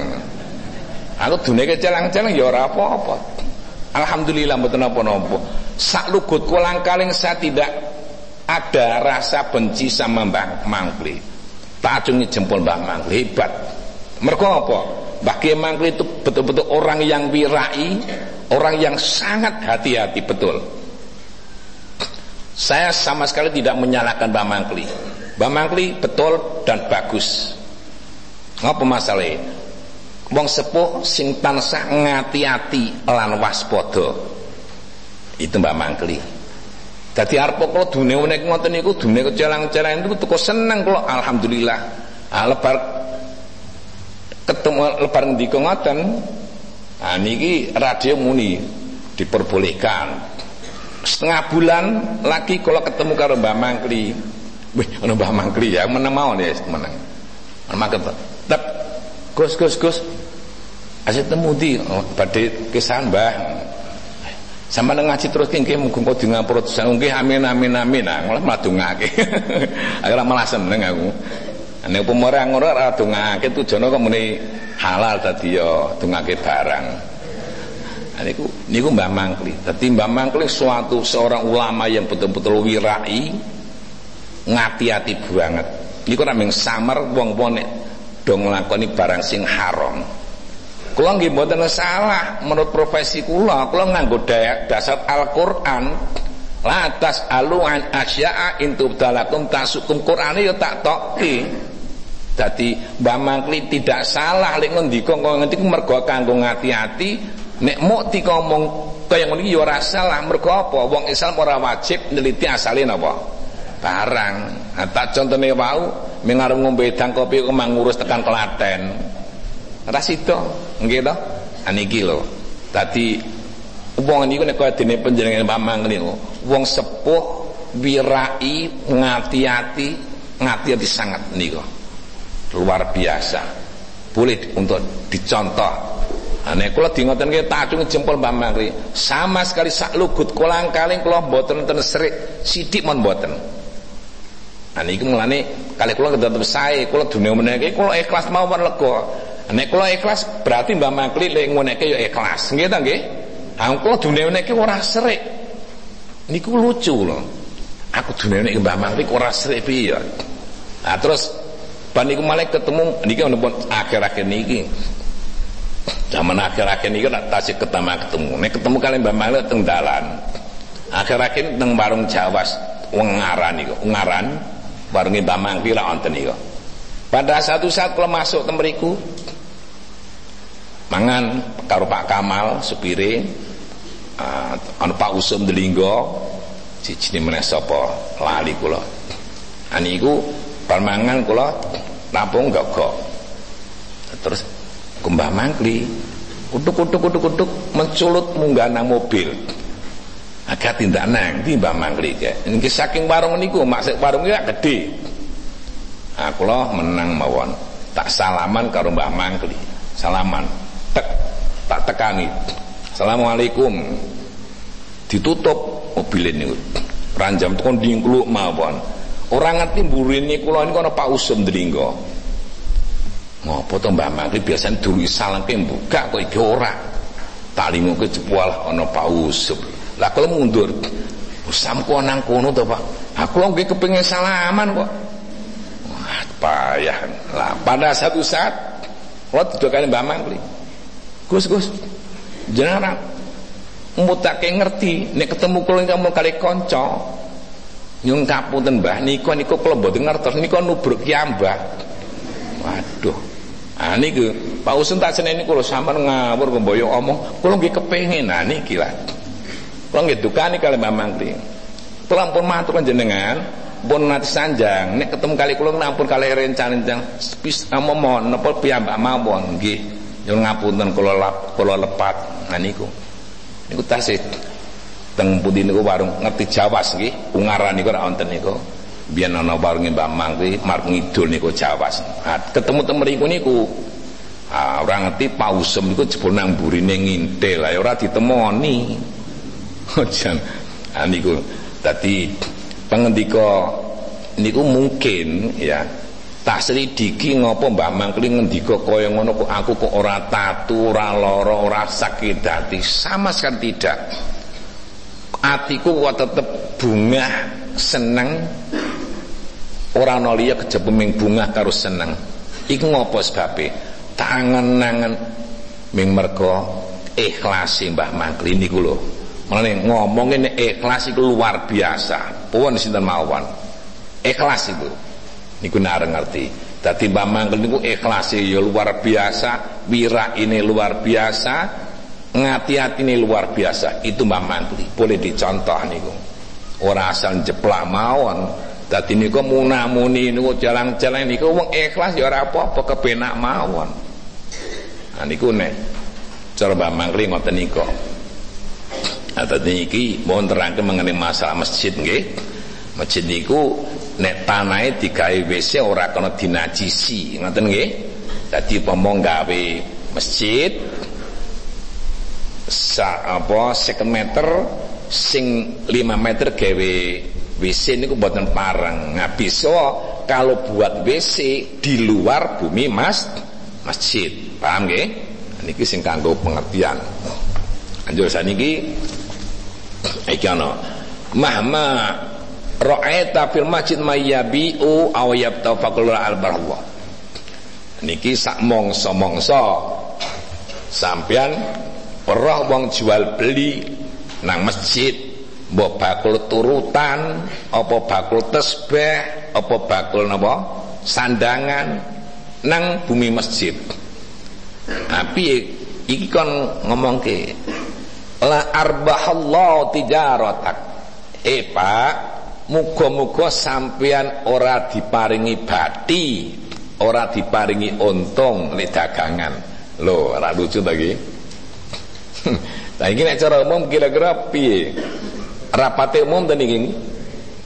aku duneke celeng-celeng ya ora apa-apa alhamdulillah mboten apa-apa sak lugut kulang kaling saya tidak ada rasa benci sama Mbah Mangkli tak acungi jempol Mbah Mangkli hebat mergo apa Mbah Mangkli itu betul-betul orang yang wirai Orang yang sangat hati-hati betul. Saya sama sekali tidak menyalahkan Mbak Mangkli. Mbak Mangkli betul dan bagus. Ngapa masalahnya? Wong sepuh sing tansah ngati-ati lan waspada. Itu Mbak Mangkli. Dadi arep kula dune nek ngoten niku dune kecelang-celang itu teko seneng kula alhamdulillah. Ah lebar ketemu lebar ngendika ngoten Nah niki radio muni diperbolehkan. Setengah bulan lagi kalau ketemu karo Mbah Mangkli. Wih, Mbah Mangkli ya meneng mawon ya meneng. Mangkat. Tep. Gus Gus Gus. Asyik temu di oh, kisahan Mbah. Sama ngaji terus kengke muga kok di ngapura nggih amin amin amin. Nah, malah madungake. Akhirnya malah seneng aku. Nek pemora ngono ora dongake tujuane kok muni halal tadi ya dongake barang. Nah, niku niku Mbah Mangkli. Dadi Mbah Mangkli suatu seorang ulama yang betul-betul wirai ngati-ati banget. Niku namung samar wong-wong nek do barang sing haram. Kula nggih mboten salah menurut profesi kula, kula nganggo dasar Al-Qur'an. Latas aluan asya'a intub dalakum tasukum Qur'ane ya tak toki. Dadi Mbah Mangkli tidak salah lek ngendika kok ngendi mergo kanggo ngati-ati. Nek muk dikomong kaya ngono iki ya ora salah. Mergo apa? Wong Islam ora wajib neliti asale napa? Barang. Nah, tak contone wau mengarep ngombe kopi kok ngurus tekan Klaten ora sida nggih to aniki lho dadi wong niku nek kaya dene panjenengan Mbah Mangkli wong sepuh wirai ngati-ati ngati-ati sangat niku luar biasa boleh untuk dicontoh Ane kula di ngoten nggih tak acung jempol Mbah Mangri. Sama sekali sak lugut kolang kaling kula mboten ten serik sithik mon mboten. Nah niku mulane kali kula tetep sae, kula dunia meneke kula ikhlas mawon lega. Nek kula ikhlas berarti Mbah Mangri lek ngoneke ya ikhlas. Nggih ta nggih? Ah kula dunia meneke ora serik. Niku lucu lho. Aku dunia meneke Mbah Mangri ora serik piye ya. Nah terus Ban niku malah ketemu niki pun akhir-akhir niki. Zaman akhir-akhir niki nak tasik ketemu ketemu. Nek ketemu kalian Mbak Malik teng dalan. Akhir-akhir teng warung Jawas wong ngaran niku, ngaran warunge Mbak Mangki lah wonten niku. Pada satu saat kalau masuk temeriku mangan karo Pak Kamal supire uh, anu Pak Usum Delinggo siji meneh sapa lali kula. Aniku Palmangan kula nampung gogok. Terus kembah mangkli kutuk-kutuk-kutuk-kutuk menculut munggah nang mobil. Agak tindak nang di Mbah Mangkli ya. Ini saking warung niku maksud warung ya gede. Aku nah, loh menang mawon. Tak salaman karo Mbah Mangkli. Salaman. Tek tak tekani Assalamualaikum. Ditutup mobil ini ranjam tekan dingkluk mawon. Orang ngerti burine kula niku ana Pak Usum Dringgo ngopo to Mbah Mangkli biasane dulu salam ke buka kok iki ora. Talimu ke ana Pak Usum. Lah kalau mundur. Usam kok nang kono to Pak? Aku lho kepengin salaman kok. Wah payah. Lah pada satu saat kalau didokane Mbah Mangkli Gus Gus. Jenengan mutake ngerti. Nek ketemu kula kamu kali kanca nyun kapunten Mbah? Niku niku kula mboten ngertos. Niku nubruk kiambah waduh. Ah niku. Pak Usun tak seneni kula sampean ngawur kok mboyo omong. Kula nggih kepengin nah niki lah. Kula nggih dukani kali Mbah Mangli. Kula pun matur jenengan pun nanti sanjang. Nek ketemu kali kula nampun kali rencana-rencana spis amomon napa piyambak mawon nggih nyun ngapunten kula kula lepat. Nah niku. Niku tasih teng pundi niku warung ngerti Jawas nggih ungaran niku ora wonten niku. Biyen ana warung Mbak Mang kuwi marung ngidul niku Jawas nah, ketemu teng mriku niku. Ah ora ngerti pausem niku jebul nang burine ngintil lah ora ditemoni. Jan. Ah niku. Dadi pengendika niku mungkin ya tak selidiki ngopo Mbah Mangkli ngendika kaya ngono kok aku kok ora tatu, ora lara, ora sakit hati. Sama sekali tidak. Atiku kok tetep bunga seneng ora ana liya kejaba bunga karo seneng. Iku ngopo sebabe? Tangan-nangan ming mergo ikhlasi Mbah Mangkli niku lho. Mulane ngomong ini ikhlas iku luar biasa. Puwun sinten mawon. Ikhlas itu niku nareng ngerti. Dadi Mbah Mangkel niku ikhlas ya luar biasa wira ini luar biasa ngati-hati ini luar biasa. Itu Mbah Mangkel boleh dicontoh niku. Ora asal jeplak mawon. Dadi niku munamuni niku jalan-jalan niku wong ikhlas ya ora apa-apa kepenak mawon. Nah niku nek cara Mbah Mangkel ngoten niku. Nah, tadi niki mohon terangkan mengenai masalah masjid nggih. Masjid niku nek tanahe digawe WC ora kena dinajisi. Ngoten nggih? Dadi pomong gawe masjid sa apa second meter sing 5 meter gawe WC niku mboten pareng. Nah kalau buat WC di luar bumi mas masjid. Paham nggih? Niki sing kanggo pengertian. Anjur saniki iki ana mahma ra'aita fil masjid mayyabi'u aw yabtafaqul al barallah niki sak mongso-mongso. Sampean roh wong jual beli nang masjid mbok bakul turutan apa bakul tesbeh apa bakul napa? Sandangan nang bumi masjid. Tapi iki kon ngomongke la arbahallahu tijaratak. Eh pak Muga-muga sampean ora diparingi bati, ora diparingi untung nek dagangan. Lho, ora lucu lagi. Nah iki nek cara umum kira-kira piye? Rapate umum ten iki.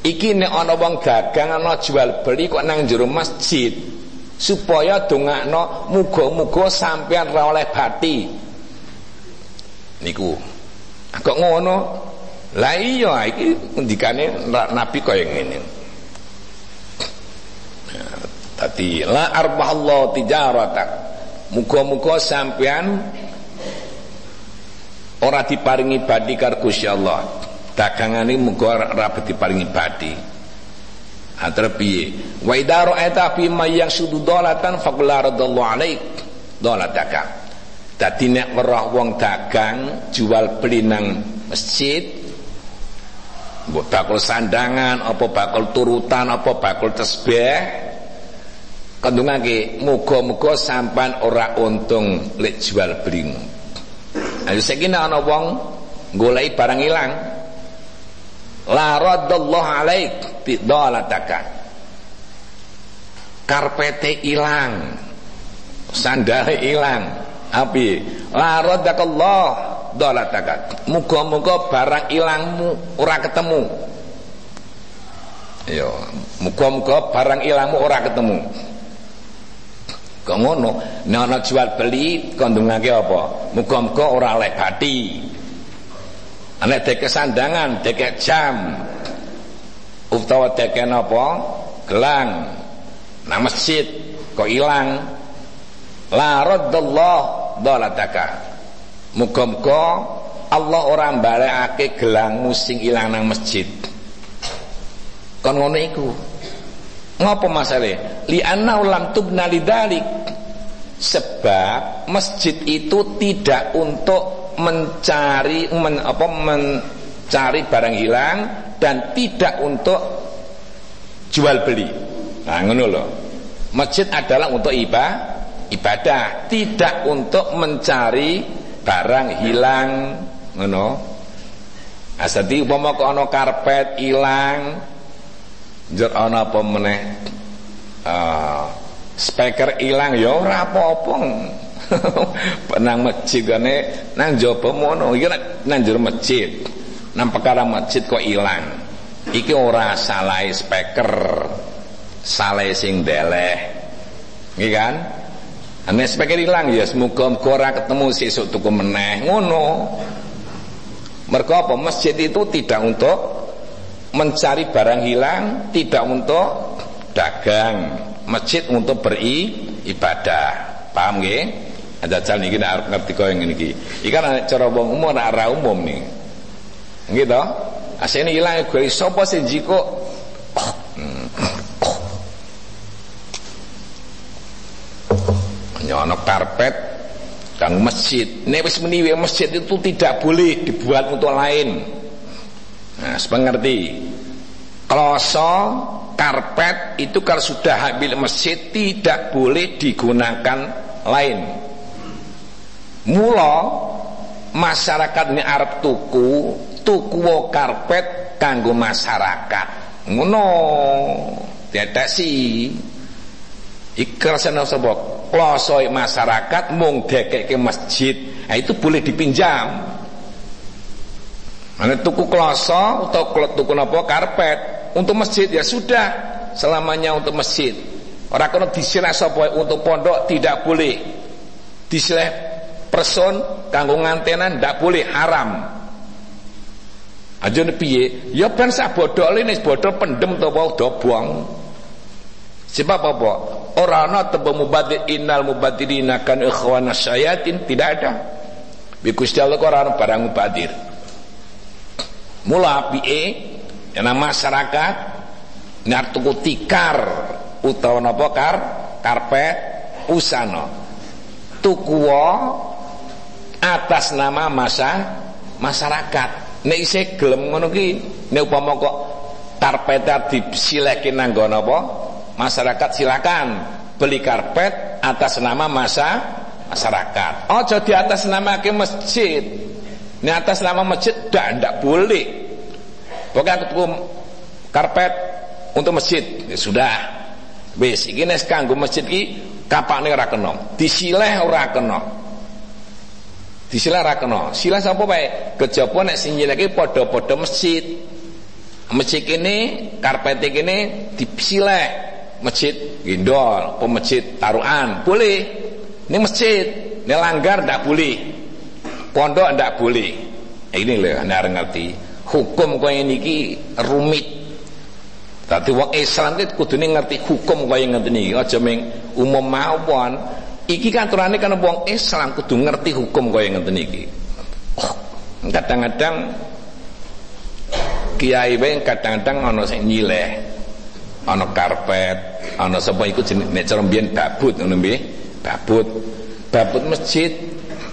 Iki nek ana wong dagang ana jual beli kok nang jero masjid supaya dongakno muga-muga sampean ora oleh bati. Niku. Kok ngono? Lah iya iki ngendikane Nabi kaya ngene. Tadi la arbahallahu tijaratak. Muga-muga sampean ora diparingi badi karo Gusti Allah. Dagangane muga ora diparingi badi. Atar piye? Wa idza ra'aita fi may dalatan faqul radallahu alaik dalataka. Dadi nek weruh wong dagang jual beli nang masjid Mbok bakul sandangan, apa bakul turutan, apa bakul tesbih. Kandungake muga-muga sampan ora untung lek jual beli. Ayo saiki ana wong golek barang ilang. La raddallahu alaik bidalataka. Karpete ilang. Sandale ilang. Api la raddakallah dalataka. Muga-muga barang ilangmu ora ketemu. Ya, muga-muga barang ilangmu ora ketemu. kok ngono? Nek jual beli kandungake apa? Muga-muga ora oleh bathi nek deke sandangan deke jam. Utawa deke napa? Gelang. Nang masjid kok ilang? La raddallah dalataka muga-muga Allah ora mbalekake gelangmu sing ilang nang masjid kon ngono iku Ngapa masalah? Li'anna lam tubna lidzalik. Sebab masjid itu tidak untuk mencari men, apa mencari barang hilang dan tidak untuk jual beli. Nah, ngono loh. Masjid adalah untuk ibadah, ibadah, tidak untuk mencari barang hilang, ngono. Asadi umpama kok ana karpet ilang, Njur ana apa meneh? Uh, speaker ilang ya ora apa-apa. nang masjid gane nang jaba mono iki nang njero masjid. Nang perkara masjid kok ilang. Iki ora salah speaker. Salah sing deleh. Nggih kan? Ane speaker ilang ya semoga ora ketemu sesuk tuku meneh. Ngono. Apa? Masjid itu tidak untuk mencari barang hilang tidak untuk dagang. Masjid untuk beribadah. Paham nggih? Ada jalan ini arep ngerti kau yang ini ikan ada cara wong umum arah umum nih. Gitu asini hilang gue sopo sih jiko nyonok karpet kang masjid nek wis masjid itu tidak boleh dibuat untuk lain Nah, sepengerti. Kloso, karpet itu kalau sudah habis masjid tidak boleh digunakan lain. Mula masyarakatnya Arab tuku, tuku karpet kanggo masyarakat. Ngono. Tidak sih. Ikrasana sapa? Kloso masyarakat mung dekeke masjid. Nah, itu boleh dipinjam. Ane tuku kloso atau tuku napa karpet untuk masjid ya sudah selamanya untuk masjid. Orang kena disileh sapa untuk pondok tidak boleh. Disileh person kanggo ngantenan tidak boleh haram. Aja piye? Ya ben sak bodole nek bodol pendem to wae dobong. Sebab apa? Ora ana tebe mubadir innal mubadirina kan syayatin. Tidak ada. Bikus Allah ora barang mubadir. Mula yang masyarakat nyar tuku tikar utawa napa kar karpet usana tuku atas nama masa masyarakat. Nek isih gelem ngono ki nek upama kok karpet disileke nang masyarakat silakan beli karpet atas nama masa masyarakat ojo di atas nama ke masjid ini atas nama masjid tidak, tidak boleh. Pokoknya aku karpet untuk masjid. Ya sudah. Wis iki nek kanggo masjid ki kapakne ora kena. Disileh ora kena. Disileh ora kena. Silah sapa bae? Kejaba sing nyilehke padha-padha masjid. Masjid ini karpet ini disileh masjid gendol, masjid taruhan boleh. Ini masjid, ini langgar tidak boleh. Pondok ndak boleh. Ini loh anda ngerti. Hukum kaya niki rumit. Tapi wong Islam itu kudune ngerti hukum kaya ngeten niki. Aja ming umum mawon. Iki kan aturane kan wong Islam kudu ngerti hukum kaya ngeten niki. Oh, kadang-kadang kiai wae kadang-kadang ana sing nyileh. Ana karpet, ana sapa iku jeneng nek cara mbiyen babut ngono nggih. Babut. Babut masjid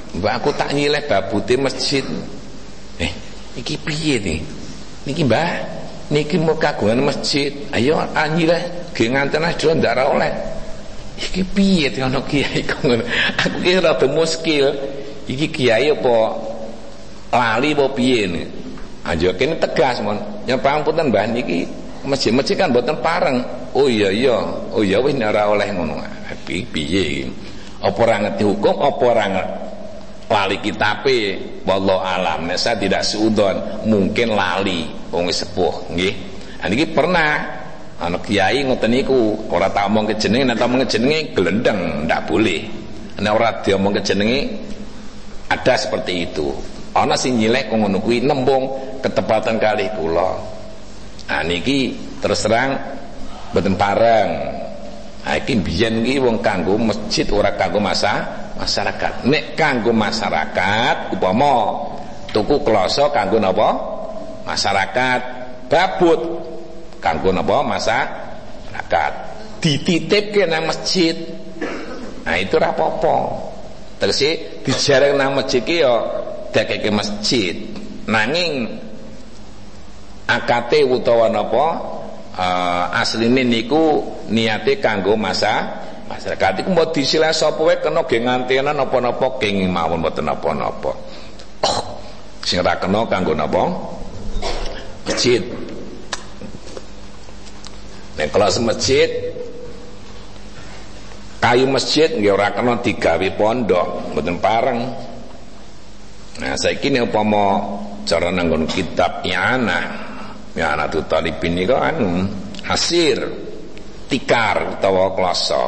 Mbak aku tak nyileh babute masjid. Eh, iki piye nih? Niki Mbah, niki mau kagungan masjid. Ayo anyileh ge nganten aja ndak oleh. Iki piye to ana kiai kok. Aku ki rada muskil. Iki kiai apa lali apa piye? Aja kene tegas mon. Yang pangapunten Mbah niki masjid-masjid kan mboten pareng. Oh iya iya. Oh iya wis ora oleh ngono. Piye? Apa ora ngerti hukum apa lali kitabe wallahu alam saya tidak seudon mungkin lali wong sepuh nggih niki pernah anak kiai ngoten niku ora tak omong kejenenge nek omong kejenenge gelendeng ndak boleh nek ora diomong kejenenge ada seperti itu ana sing nyilek ngono kuwi nembung ketepatan kali kula nah niki terus terang mboten pareng. Nah iki biyen iki wong kanggo masjid ora kanggo masa masyarakat. Nek kanggo masyarakat upama tuku kloso kanggo napa? Masyarakat. Babut kanggo napa? Masyarakat. Dititipke nang masjid. Nah itu ra apa-apa. Tegese dijareng nang masjid ki ya dakeke masjid. Nanging akate utawa napa? Uh, asline niku niate kanggo masa masyarakat. Iku mbok disilah sapa wae kena ge ngantenan napa-napa king mawon mboten napa-napa. Oh, sing ra kena kanggo napa? Masjid. Nek kelas masjid kayu masjid nggih ora kena digawe pondok, mboten pareng. Nah, saiki nek upama cara nanggon kitab I'anah, I'anah tu talibin niku anu hasir tikar utawa kloso.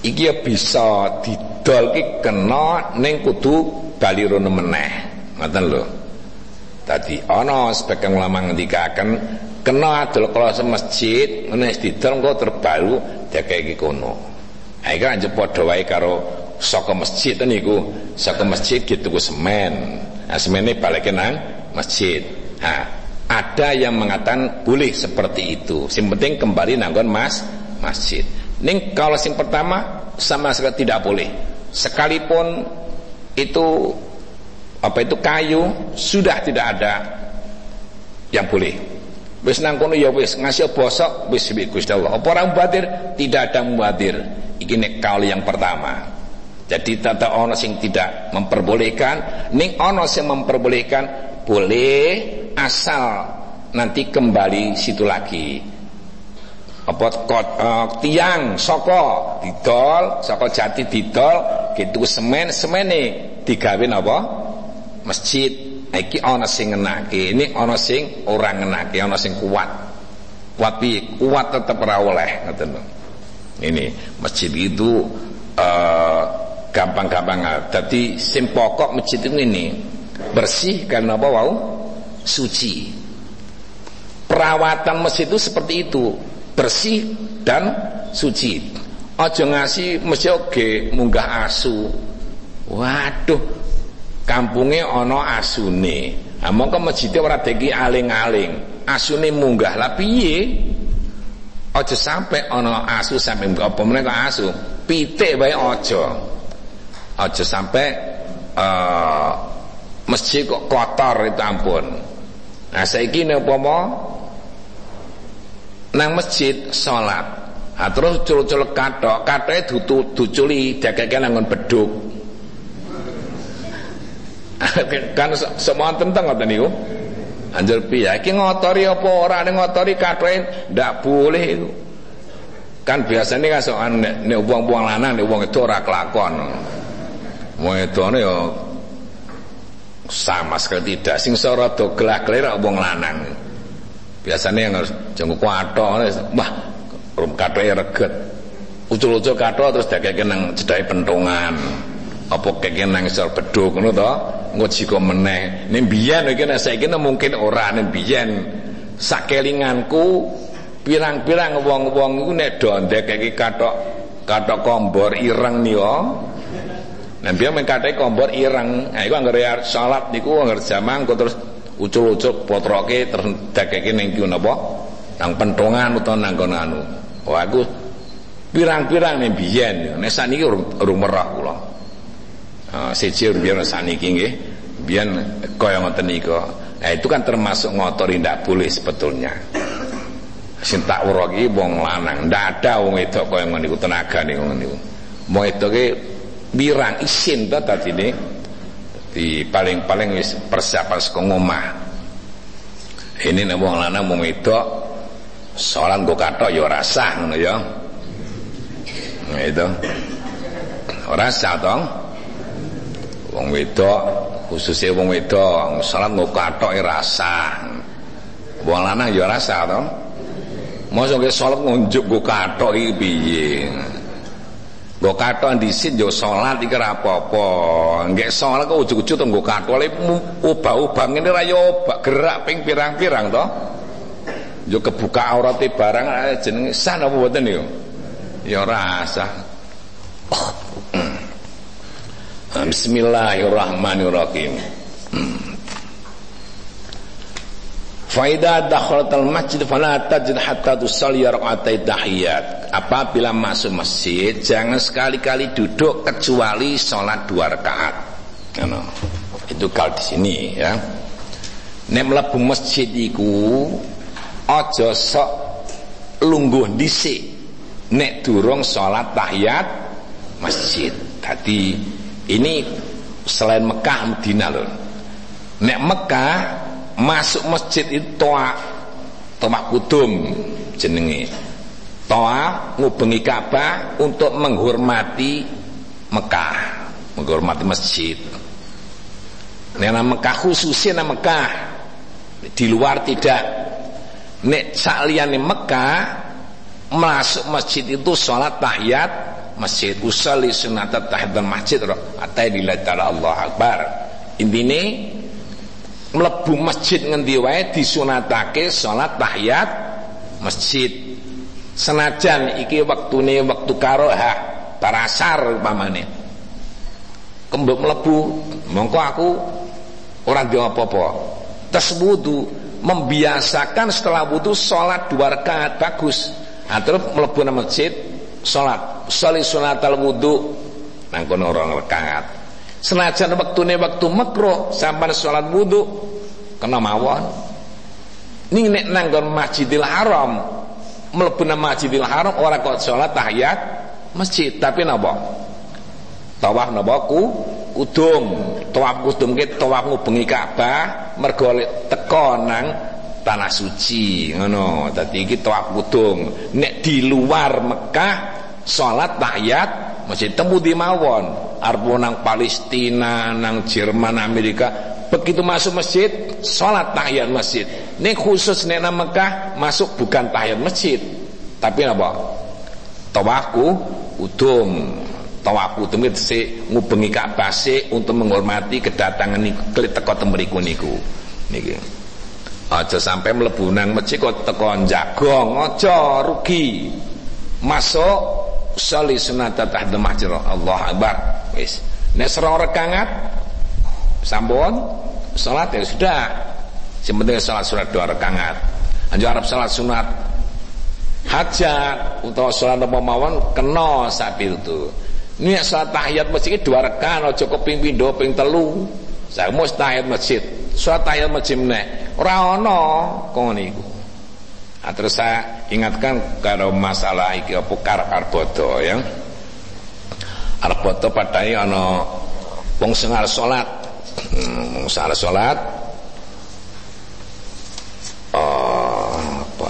Iki ya bisa didol ki kena ning kudu bali rono meneh. Ngoten lho. Tadi ana sebagian ulama ngendikaken kena adol kalau masjid ngene didol kok terbaru iki kono. Ha iki kan padha wae karo saka masjid niku, saka masjid gitu ku semen. Nah semene balikin nang masjid. Ha, ada yang mengatakan boleh seperti itu. Yang penting kembali nanggon mas masjid. Ning kalau sing pertama sama sekali tidak boleh. Sekalipun itu apa itu kayu sudah tidak ada yang boleh wis nang kono ya wis ngasih bosok wis Gusti Allah apa orang mubadir tidak ada mubadir iki nek kaul yang pertama jadi tata ono sing tidak memperbolehkan ning ono sing memperbolehkan boleh asal nanti kembali situ lagi. Apa kot, uh, tiang soko didol soko jati didol gitu semen semene digawe apa masjid. Iki ana sing ngenake ini ana sing ora ngenake ana sing kuat. Kuat kuat tetep ora oleh ini masjid itu uh, gampang-gampang. Jadi sing pokok masjid itu ini bersih karena apa suci. Perawatan masjid itu seperti itu. Bersih dan suci. Aja ngasih masjid oke munggah asu. Waduh kampunge ana asune. Ha mongko masjid ora deki aling-aling. Asune munggah. Lah piye? Sampe ana asu sampe apa meneh asu. Pitik wae aja aja sampe uh, masjid kok kotor itu ampun. Nah saiki nek upama nang masjid salat ha terus cul-cul kathok kathoke duculi dageke nang beduk. Kan semua tentang ngoten niku. Anjur piye? Iki ngotori apa ora? Ning ngotori kathoe ndak boleh itu kan biasanya kan soal nek nek wong-wong lanang nek wong itu ora kelakon wong edone ya sama sekali tidak. Sing sora do gelah-gelir wong lanang. Biasanya yang harus jenguk kathok wah rum kathoe reget. Ucul-ucul kathok terus dakeke nang cedhake pentungan. Apa keke nang isor beduk ngono to? Engko jika meneh. Ning biyen iki nek saiki mungkin ora ning biyen sakelinganku pirang-pirang wong-wong iku nek do ndekeki kathok kathok kombor ireng niku Nah biar mengkatai kompor ireng, nah itu anggar salat niku anggar jamang terus ucul-ucul potroke terus dakeke ning kieu napa? Nang pentongan utawa nang kono anu. Wah aku pirang-pirang ning biyen, nek saniki urung merah kula. Uh, siji biar saniki nggih. Biyen kaya ngoten niku. Nah itu kan termasuk ngotori ndak boleh sebetulnya. Sing tak iki wong lanang. Ndak ada wong wedok kaya ngono niku tenaga niku ngono niku. Wong wedoke birang isin to dadine di paling-paling persiapan saka ini nek wong wong wedok salat nggo kathok ya ora sah ngono nah itu. Ora sah wong khususnya wong wedok salat mau kathok rasa. Wong lanang ya rasa ke salat ngunjuk go kathok iki? Go kathok dhisit yo salat iki ora apa-apa. Nggih salat kok ujug-ujug nggo kathok ubah-ubah ngene ra yo obak gerak ping pirang-pirang to. Yo kebuka aurate barang jenenge sah apa mboten yo? Ya ora sah. Bismillahirrahmanirrahim. Faida dakhalatal masjid fala tajid hatta tusalli rak'atai tahiyat. Apabila masuk masjid jangan sekali-kali duduk kecuali sholat dua rakaat. Ano. Itu kalau di sini ya. Nek mlebu masjid iku aja sok lungguh dhisik nek durung sholat tahiyat masjid. Tadi ini selain Mekah Madinah loh. Nek Mekah masuk masjid itu toa toa kudum jenenge. Toa ngubengi Ka'bah untuk menghormati Mekah menghormati masjid. Nena Mekah khususnya nama Mekah di luar tidak. Nek sakliyane Mekah masuk masjid itu sholat tahiyat masjid usalli sunat tahiyat masjid atau dilihat Allah Akbar. Intinya mlebu masjid ngendi wae disunatake salat tahiyat masjid. Senajan iki wektune wektu karohah parasar umpamane. Kembok mlebu mongko aku ora ndek apa-apa. Membiasakan setelah wudu salat dua rakaat bagus. Nah, terus mlebu nang masjid salat. Sholli sunatal wudu nang kono orang rakaat Senajan waktune waktu makruh sampai sholat wudhu kena mawon. Ning nek nanggon Masjidil Haram, mlebu nang Masjidil Haram ora kok sholat tahiyat masjid, tapi napa? Tawaf napa ku kudung. Tawaf kudung ki tawaf ngubengi Ka'bah mergo teko nang tanah suci ngono. Dadi iki tawaf kudung. Nek di luar Mekah sholat tahiyat masjid temu di mawon arpo nang Palestina, nang Jerman, Amerika, begitu masuk masjid, sholat tahiyat masjid. Ini khusus nena Mekah masuk bukan tahiyat masjid, tapi apa? Tawafku udum. Tawafku udum itu si ngubengi Ka'bah untuk menghormati kedatangan niku teko temeriku niku. Niki. Aja sampai mlebu nang masjid kok teko jagong, aja rugi. Masuk sholli sunata tahta mahjir Allah Akbar. Wis. Nek serong rekangat sampun salat ya sudah. Yang penting salat sunat dua rekangat anjo Arab salat sunat. Hajat utawa salat apa mawon kena itu ini salat tahiyat masjid dua rekan aja keping pindho ping telu. Saya mau tahiyat masjid. Salat tahiyat masjid meneh. Ora ana kok niku Nah, terus saya ingatkan kalau masalah iki apa karbodo ya. Arbodo padane ana wong sing arep salat. Hmm, wong arep salat oh, apa?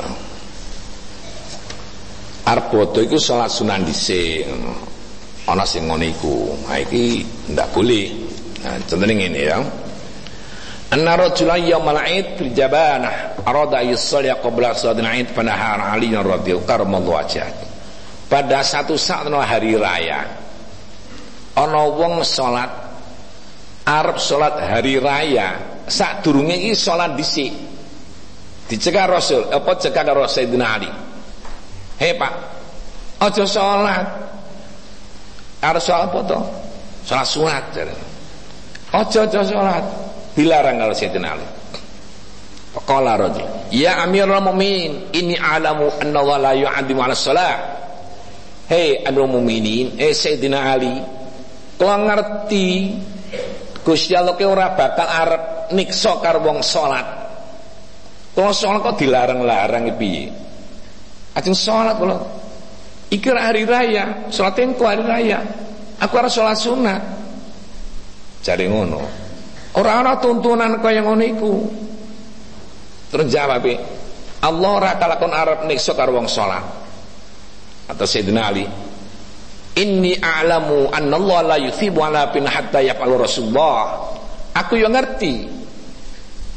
Iku salat sunan dhisik. Ana sing ngono iku. Nah iki ndak boleh. Nah, contohnya ngene ya. Anna rajulan yawmal Eid fil jabanah arada yusalli qabla salatil Eid fanahar Ali radhiyallahu wajhah. Pada satu saat hari raya ana wong salat arep salat hari raya sadurunge iki salat dhisik. Dicegah Rasul, apa cegah karo Sayyidina Ali. Hei Pak, aja salat. Arep salat apa to? Salat sunat. Aja aja salat dilarang kalau Sayyidina Ali Faqala rajul Ya Amirul Mu'minin Ini alamu anna Allah la yu'adimu ala salat Hei Amirul Mu'minin Eh Sayyidina Ali Kalau ngerti Gusti Allah ke ora bakal arep nikso karo wong salat. Kalau salat kok dilarang-larang piye? Ajeng salat kula. Iki hari raya, salat engko hari raya. Aku harus salat sunat. Cari ngono. Ora ana tuntunan kaya ngono iku. Terus jawab Allah ora kalakon arep niksa karo wong salat. Atau Sayyidina Ali, Inni a'lamu anna Allah la yuthibu ala bin hatta yaf'alu Rasulullah. Aku yang ngerti.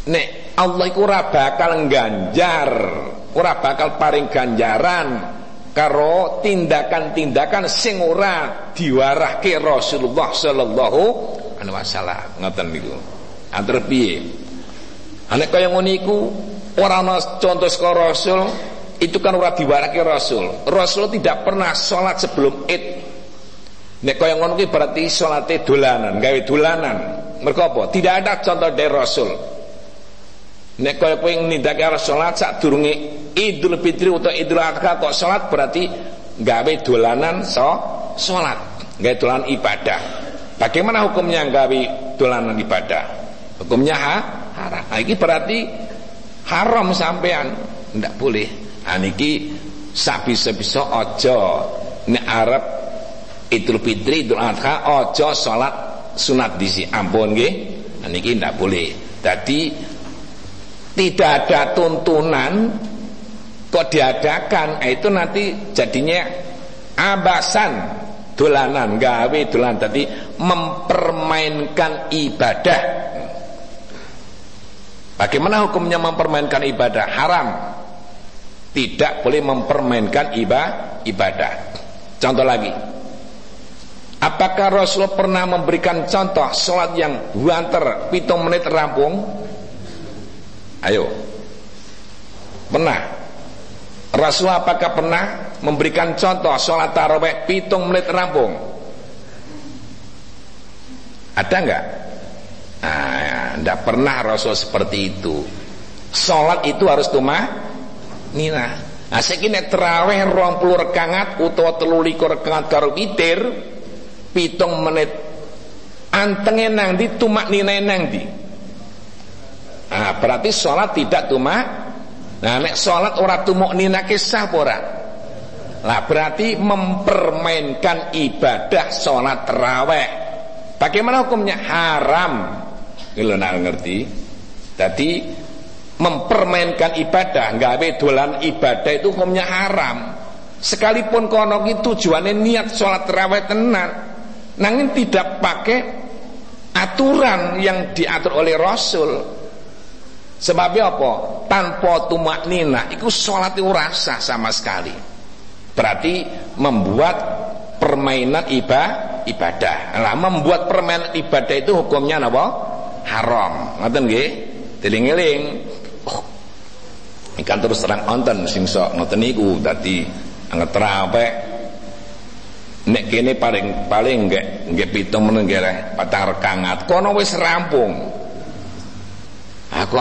Nek Allah iku ora bakal ganjar, ora bakal paring ganjaran karo tindakan-tindakan sing ora diwarahke Rasulullah sallallahu alaihi wasallam. Ngoten niku. Antar piye? Anek kaya ngono iku ora ana contoh saka Rasul, itu kan ora diwarahke Rasul. Rasul tidak pernah sholat sebelum Id. Nek kaya ngono ki berarti salate dolanan, gawe dolanan. Mergo apa? Tidak ada contoh dari Rasul. Nek kaya kowe nindakake salat sadurunge Idul Fitri utawa Idul Adha kok salat berarti gawe dolanan so salat, gawe dolanan ibadah. Bagaimana hukumnya gawe dolanan ibadah? Hukumnya ha? haram. Nah, ini berarti haram sampean, ndak boleh. Nah, niki sabisa-bisa aja nek arep Idul Fitri, Idul Adha aja salat sunat disi ampun nggih. Nah, niki ndak boleh. Jadi tidak ada tuntunan kok diadakan nah, itu nanti jadinya abasan dolanan gawe dolan tadi mempermainkan ibadah. Bagaimana hukumnya mempermainkan ibadah? Haram. Tidak boleh mempermainkan ibadah. Contoh lagi. Apakah Rasulullah pernah memberikan contoh sholat yang buanter pitung menit rampung? Ayo. Pernah? Rasul apakah pernah memberikan contoh sholat taraweh pitung menit rampung? Ada enggak? Nah, enggak pernah Rasul seperti itu. Sholat itu harus tumah nina. Nah, sekini terawih ruang puluh rekangat utawa likur rekangat witir pitung menit antenge nang di tumak nina nang di Nah, berarti sholat tidak cuma Nah, nek sholat ora tumuk nina kisah ora? Lah berarti mempermainkan ibadah sholat terawih. Bagaimana hukumnya? Haram. Kalau nak ngerti. Jadi mempermainkan ibadah, nggak dolan ibadah itu hukumnya haram. Sekalipun kono itu tujuannya niat sholat terawih tenan, nangin tidak pakai aturan yang diatur oleh Rasul. Sebabnya apa? Tanpa tumak nina Itu sholat itu rasa sama sekali Berarti membuat permainan ibadah ibadah. Nah, membuat permainan ibadah itu hukumnya apa? Haram. Ngoten nggih? Tiling-eling. Oh. Ikan terus terang onten sing sok ngoten niku dadi anget rape nek kene paling paling nggih nggih pitung meneng nggih patang rekangat kono wis rampung. Aku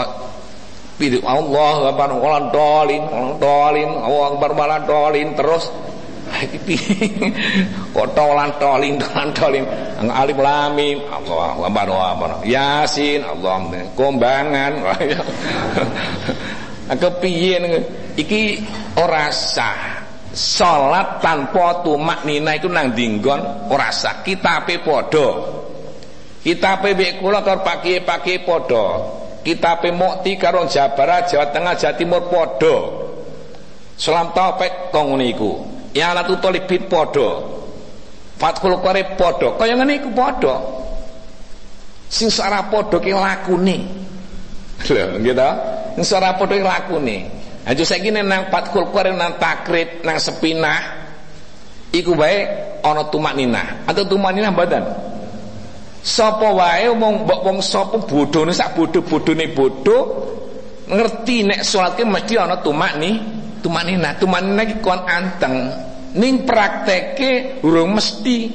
Pilih Allah Akbar walan dolin, dolin, Allah Akbar walan dolin terus. Kok tolan tolin tolan tolin alif lam mim. Allah Akbar Allah Yasin Allah kombangan kepiye iki ora sah. Salat tanpa tumak nina itu nang dinggon ora sah. Kitabe padha. Kitabe mek kula karo pake-pake padha Kita Mukti karo Jabar Jawa Tengah Jawa Timur podo Salam taufik kok ngene iku? Ya latu talibin podo Fathul Qarib podo Kaya ngene iku podo Sing ora padha ki lakune. Lho gitu Sing ora padha ki lakune. Aja saiki nang Fathul Qarib nang takrib nang sepinah iku bae ana tumak ninah. Atau tumak ninah badan Sapa wae wong mbok wong sapa bodhone sak bodho-bodhone bodho ngerti nek salat ki mesti ana tumak ni, tumak ni nah iki kon anteng. Ning prakteke urung mesti.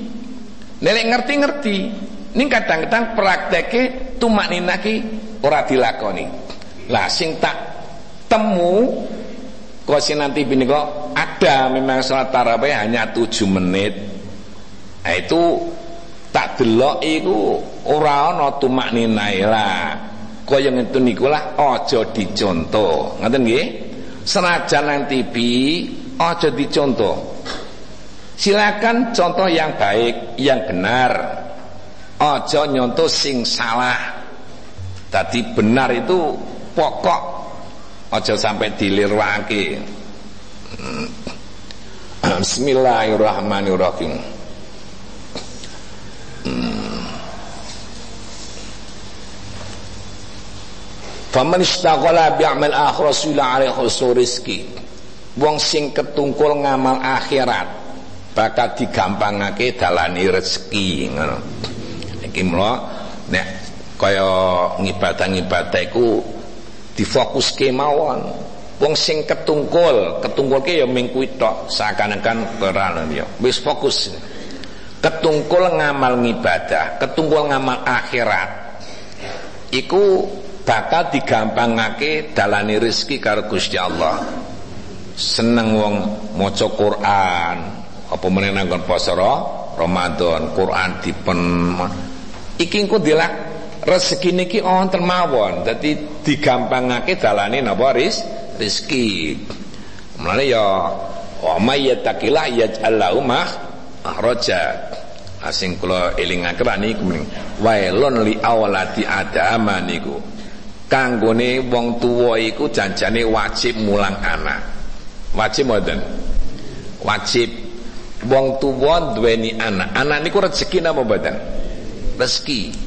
Nek ngerti-ngerti, ning kadang-kadang prakteke tumak nina ki ora dilakoni. Lah sing tak temu kok nanti bini kok ada memang salat tarawih hanya 7 menit. Nah itu tak delok iku ora ana tumakninae lah. Kaya ngene niku lah aja dicontoh. Ngoten nggih? Senajan nang TV aja dicontoh. Silakan contoh yang baik yang benar. Aja nyontoh sing salah. Tadi benar itu pokok. Aja sampai dilirwake hmm. Bismillahirrahmanirrahim faman istaghala bi'amal akhirah sula alaihi rizki wong sing ketungkul ngamal akhirat bakal digampangake dalani rezeki ngono. Iki mula nek kaya ngibadah-ngibadah iku difokuske mawon. Wong sing ketungkul ketungkulke ya ming kuwi tok seakan-akan peran ya. Wis fokus. Ketungkul ngamal ngibadah ketungkul ngamal akhirat iku bakal digampangake dalani rezeki karo Gusti Allah. Seneng wong maca Quran. Apa meneh nanggon poso Ramadan Quran dipen iki engko dilak rezeki niki wonten mawon. Dadi digampangake dalane napa ris rezeki. Mulane ya wa may yattaqillah yaj'al lahu mahraja asing kula elingaken niku wailun li awlati adama niku kanggone wong tuwa iku janjane wajib mulang anak wajib mboten wajib wong tuwa duweni anak anak niku rezeki napa mboten rezeki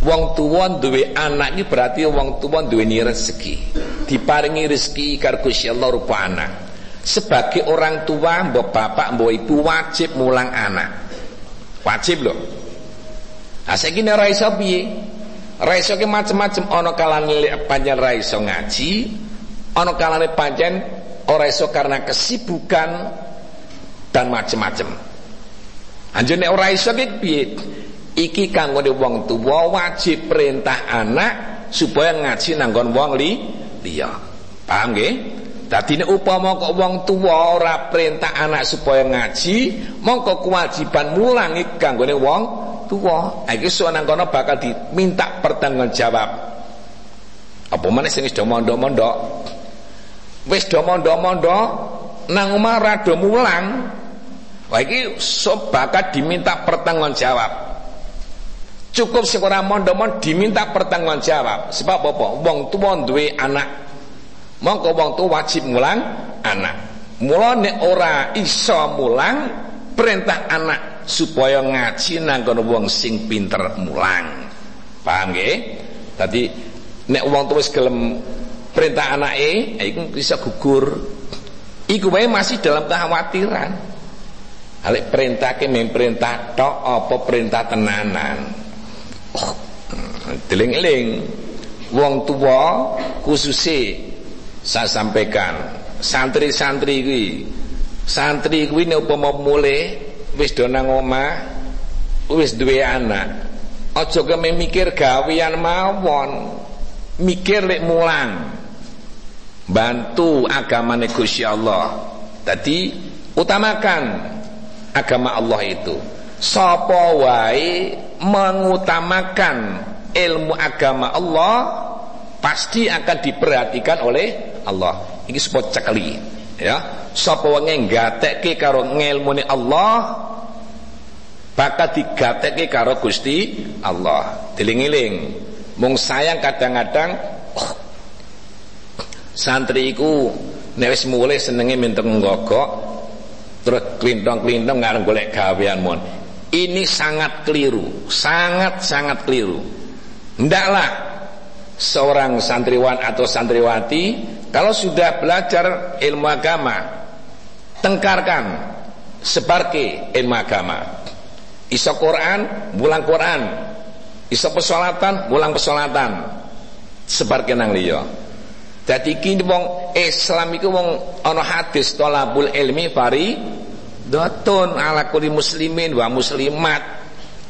Wong tua duwe anak ini berarti wong tua duweni rezeki. Diparingi rezeki karo Gusti Allah rupa anak. Sebagai orang tua, mbok bapak, mbok ibu wajib mulang anak. Wajib loh. Nah saiki nek ora iso piye? Ora iso ki macem-macem ana kalane pancen ora iso ngaji, ana kalane pancen ora iso karena kesibukan dan macem-macem. Anjene ora iso ki piye? iki kanggone wong tuwa wajib perintah anak supaya ngaji nanggon wong li liya paham nggih dadi nek upama kok wong tuwa ora perintah anak supaya ngaji mongko kewajiban mulangi kanggone wong tuwa iki sok nang kono bakal diminta pertanggungjawab apa meneh sing wis do mondok-mondok wis do mondok-mondok nang omah rada mulang Wah iki sok bakal diminta pertanggungjawab Cukup sing ora mondok diminta pertanggungan jawab. Sebab apa? Wong tuwa duwe anak. Mongko wong tuwa wajib mulang anak. Mula nek ora iso mulang perintah anak supaya ngaji nang kono wong sing pinter mulang. Paham nggih? Tadi nek wong tuwa wis gelem perintah anake, ya iku bisa gugur. Iku wae masih dalam kekhawatiran. Alik perintah ke perintah tok apa perintah tenanan. Deling-eling wong tua khususnya saya sampaikan santri-santri kuwi santri kuwi nek upama mulai wis do nang omah wis duwe anak. Aja keme mikir gawean mawon. Mikir lek mulang. Bantu agamane Gusti Allah. Tadi utamakan agama Allah itu. Sapa wae mengutamakan ilmu agama Allah pasti akan diperhatikan oleh Allah. Ini sebut cekali ya. Sapa wong nggatekke karo ngilmune Allah bakal digatekke karo Gusti Allah. Diling-iling. Mung sayang kadang-kadang oh, santri iku nek wis mulai senenge menteng nggogok terus klintong-klintong ngarep golek gawean mon ini sangat keliru, sangat-sangat keliru. Hendaklah seorang santriwan atau santriwati kalau sudah belajar ilmu agama, tengkarkan, sebarke ilmu agama. Iso Quran, bulan Quran. Iso pesolatan, bulan pesolatan. Sebarke nang liya. Dadi iki wong Islam iku wong ana hadis tolabul ilmi fari Dotun ala kuli muslimin wa muslimat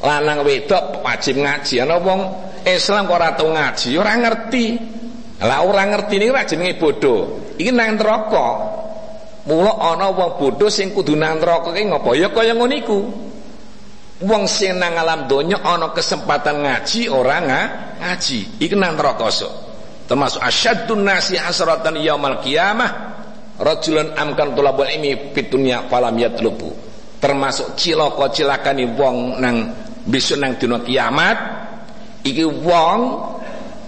lanang wedok wajib ngaji. Ana wong Islam kok ora tau ngaji ora ngerti. Lah ora ngerti niku ora jenenge bodoh iki nang neraka. Mula ana wong bodoh sing kudu nang neraka ki ngopo? Ya kaya ngono iku. Wong sing nang alam donya ana kesempatan ngaji ora ngaji. Iki nang neraka sok termasuk asyaddun nasi hasratan yaumal qiyamah. Rajulun amkan tulabul ilmi fitunya falam yatlubu. Termasuk cilaka cilakane wong nang besok nang dina kiamat iki wong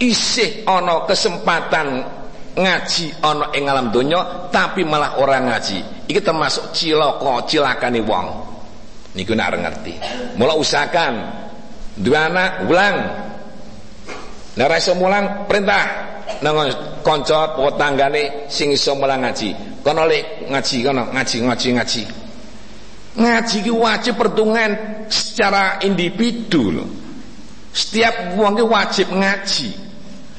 isih ana kesempatan ngaji ana ing alam donya tapi malah orang ngaji. Iki termasuk cilaka cilakane wong. Niku nek ngerti. Mula usahakan dua anak ulang Nek iso mulang perintah nang kanca tanggane sing iso mulang ngaji. Kono lek ngaji kono ngaji ngaji ngaji. Ngaji ki wajib pertungan secara individu loh. Setiap wong ki wajib ngaji.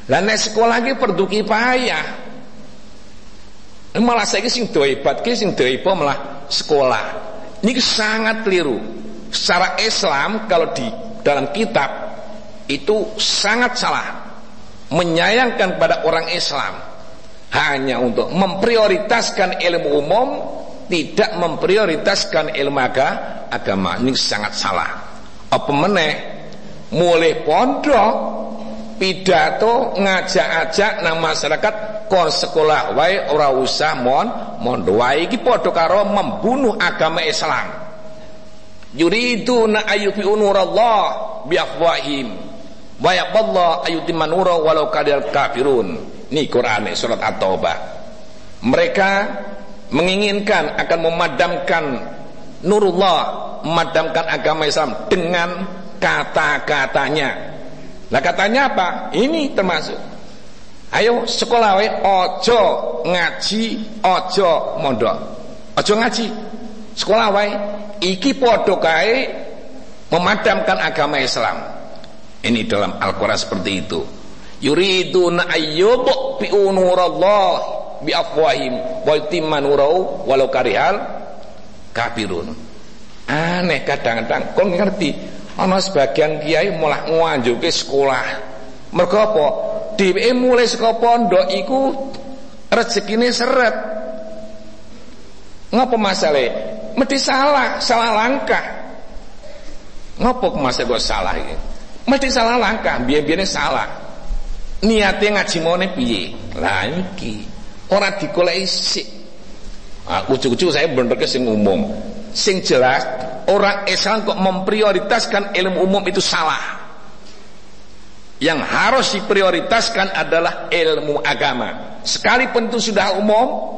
Lah nek sekolah ki perdu kipayah. Malah saya sing do hebat ki sing do malah sekolah. Ini sangat keliru. Secara Islam kalau di dalam kitab itu sangat salah menyayangkan pada orang Islam hanya untuk memprioritaskan ilmu umum tidak memprioritaskan ilmu agama. Ini sangat salah. Apa meneh? Mulai pondok pidato ngajak-ajak nang masyarakat kon sekolah wae ora usah mon mondo wae iki padha karo membunuh agama Islam. Yuriduna ayyufi nurallah bi afwahim wa yaqallahu ayutimma nura walau kadal kafirun. Ini Quran surat At-Taubah. Mereka menginginkan akan memadamkan nurullah memadamkan agama Islam dengan kata-katanya. Nah katanya apa? Ini termasuk. Ayo sekolah we ojo ngaji ojo mondok. Ojo ngaji. Sekolah wae iki padha kae memadamkan agama Islam. Ini dalam Al-Quran seperti itu. Yuriduna ayyubu nurallah bi afwahim wa yutimma nurau walau karihal kafirun. Aneh kadang-kadang kau ngerti ana sebagian kiai malah ngwanjuke sekolah. Mergo apa? Dheweke mulai saka pondok iku rezekine seret. Ngapa masalah? Mesti salah, salah langkah. Ngapa masalah kok salah iki? mesti salah langkah biar-biarnya salah niatnya ngaji mone piye lah iki ora digoleki sik. Ah ujug-ujug saya bener ke sing umum. Sing jelas orang Islam kok memprioritaskan ilmu umum itu salah. Yang harus diprioritaskan adalah ilmu agama. Sekalipun itu sudah umum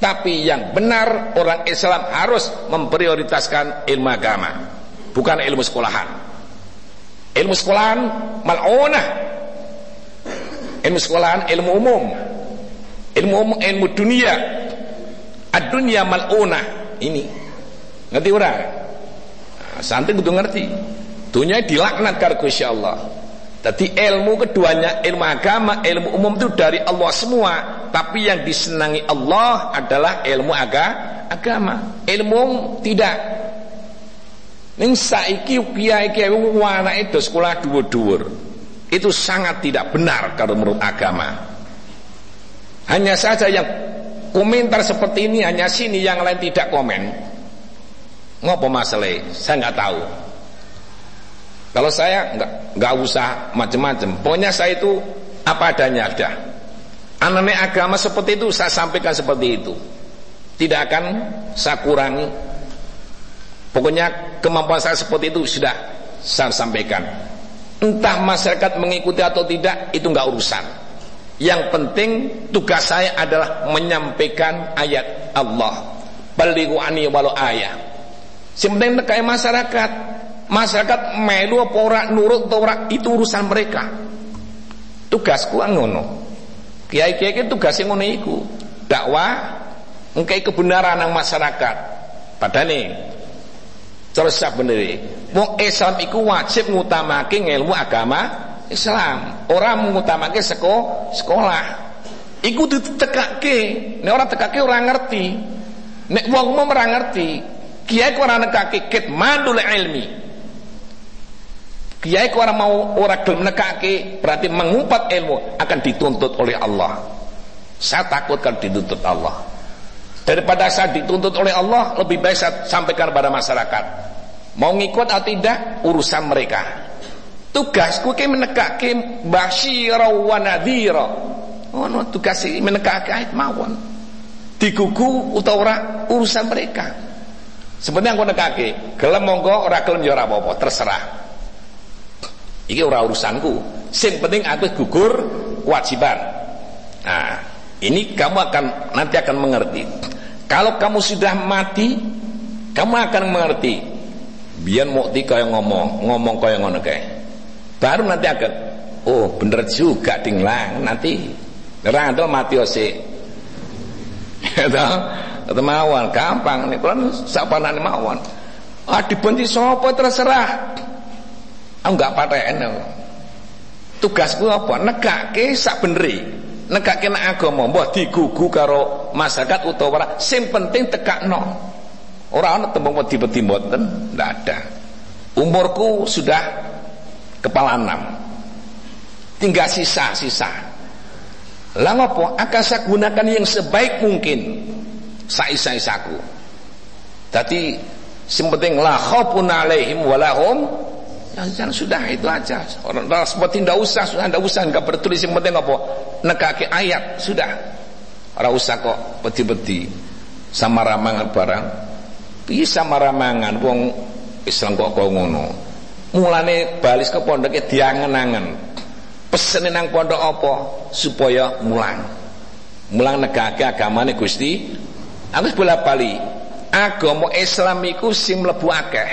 tapi yang benar orang Islam harus memprioritaskan ilmu agama bukan ilmu sekolahan. Ilmu sekolahan mal'unah. Ilmu sekolahan ilmu umum ilmu ilmu dunia. Ad-dunya mal'unah ini. Ngerti ora? Nah, santai kudu ngerti. Dunia dilaknat karo Gusti Allah. Jadi ilmu keduanya ilmu agama ilmu umum itu dari Allah semua. Tapi yang disenangi Allah adalah ilmu aga, agama. Ilmu tidak. Ning saiki kiai-kiai itu sekolah dhuwur-dhuwur. Itu sangat tidak benar kalau menurut agama. Hanya saja yang komentar seperti ini hanya sini yang lain tidak komen. Ngopo masalah? Saya nggak tahu. Kalau saya nggak nggak usah macam-macam. Pokoknya saya itu apa adanya ada. Anaknya agama seperti itu saya sampaikan seperti itu. Tidak akan saya kurangi Pokoknya kemampuan saya seperti itu sudah saya sampaikan. Entah masyarakat mengikuti atau tidak itu nggak urusan. Yang penting tugas saya adalah menyampaikan ayat Allah. Balighu ani walau ayat. Sebenarnya kayak masyarakat. Masyarakat melu apa ora nurut ora itu urusan mereka. Tugasku ngono. Kiai-kiai itu tugasnya ngono iku. Dakwah engkai kebenaran nang masyarakat. Padane Terus sak bener Wong Islam iku wajib ngutamake ilmu agama Islam. Orang ngutamake seko sekolah. Iku ditekake. Nek ora tekake ora ngerti. Nek wong mau ora ngerti, kiai kok ora nekake kitmanul ilmi. Kiai kok ora mau ora gelem nekake, berarti mengumpat ilmu akan dituntut oleh Allah. Saya takut kan dituntut Allah. Daripada saya dituntut oleh Allah, lebih baik saya sampaikan kepada masyarakat. Mau ngikut atau tidak, urusan mereka. Tugasku ke menekake basyira wa nadhira. Oh no, tugas menekake ayat mawon. Digugu utawa urusan mereka. Sebenarnya aku nekake, gelem monggo ora gelem ya ora terserah. Iki ora urusanku. Sing penting aku gugur kewajiban. Nah, ini kamu akan nanti akan mengerti. Kalau kamu sudah mati, kamu akan mengerti. Biar mukti kaya ngomong, ngomong kaya ngono kae. Baru nanti akan oh bener juga dinglang nanti. Nerang mati ose. Itu mawon gampang nih kalau siapa nanti mawon. Ah dibenci sopo terserah. Ah enggak paten tugasku apa? Negake sak beneri. Negake nak agama mbah digugu karo masyarakat utawa sing penting tekakno. Ora ana tembung wedi-wedi mboten ndak ada. Umurku sudah kepala enam. Tinggal sisa-sisa lah ngopo? Akan saya gunakan yang sebaik mungkin. Saisa-isaku. Jadi yang penting la khaufun alaihim walahum ya jangan sudah itu aja. Orang orang seperti tidak usah sudah tidak usah. Enggak bertulis yang penting apa? Nekake ayat sudah. Ora usah kok beti-beti sama ramangan barang. Bisa maramangan wong Islam kok kok ngono mulane balis ke pondoknya diangen-angen. Pesen nang pondok apa? Supaya mulang. Mulang negake agamane Gusti. Aku bola bali agama Islam iku sing mlebu akeh.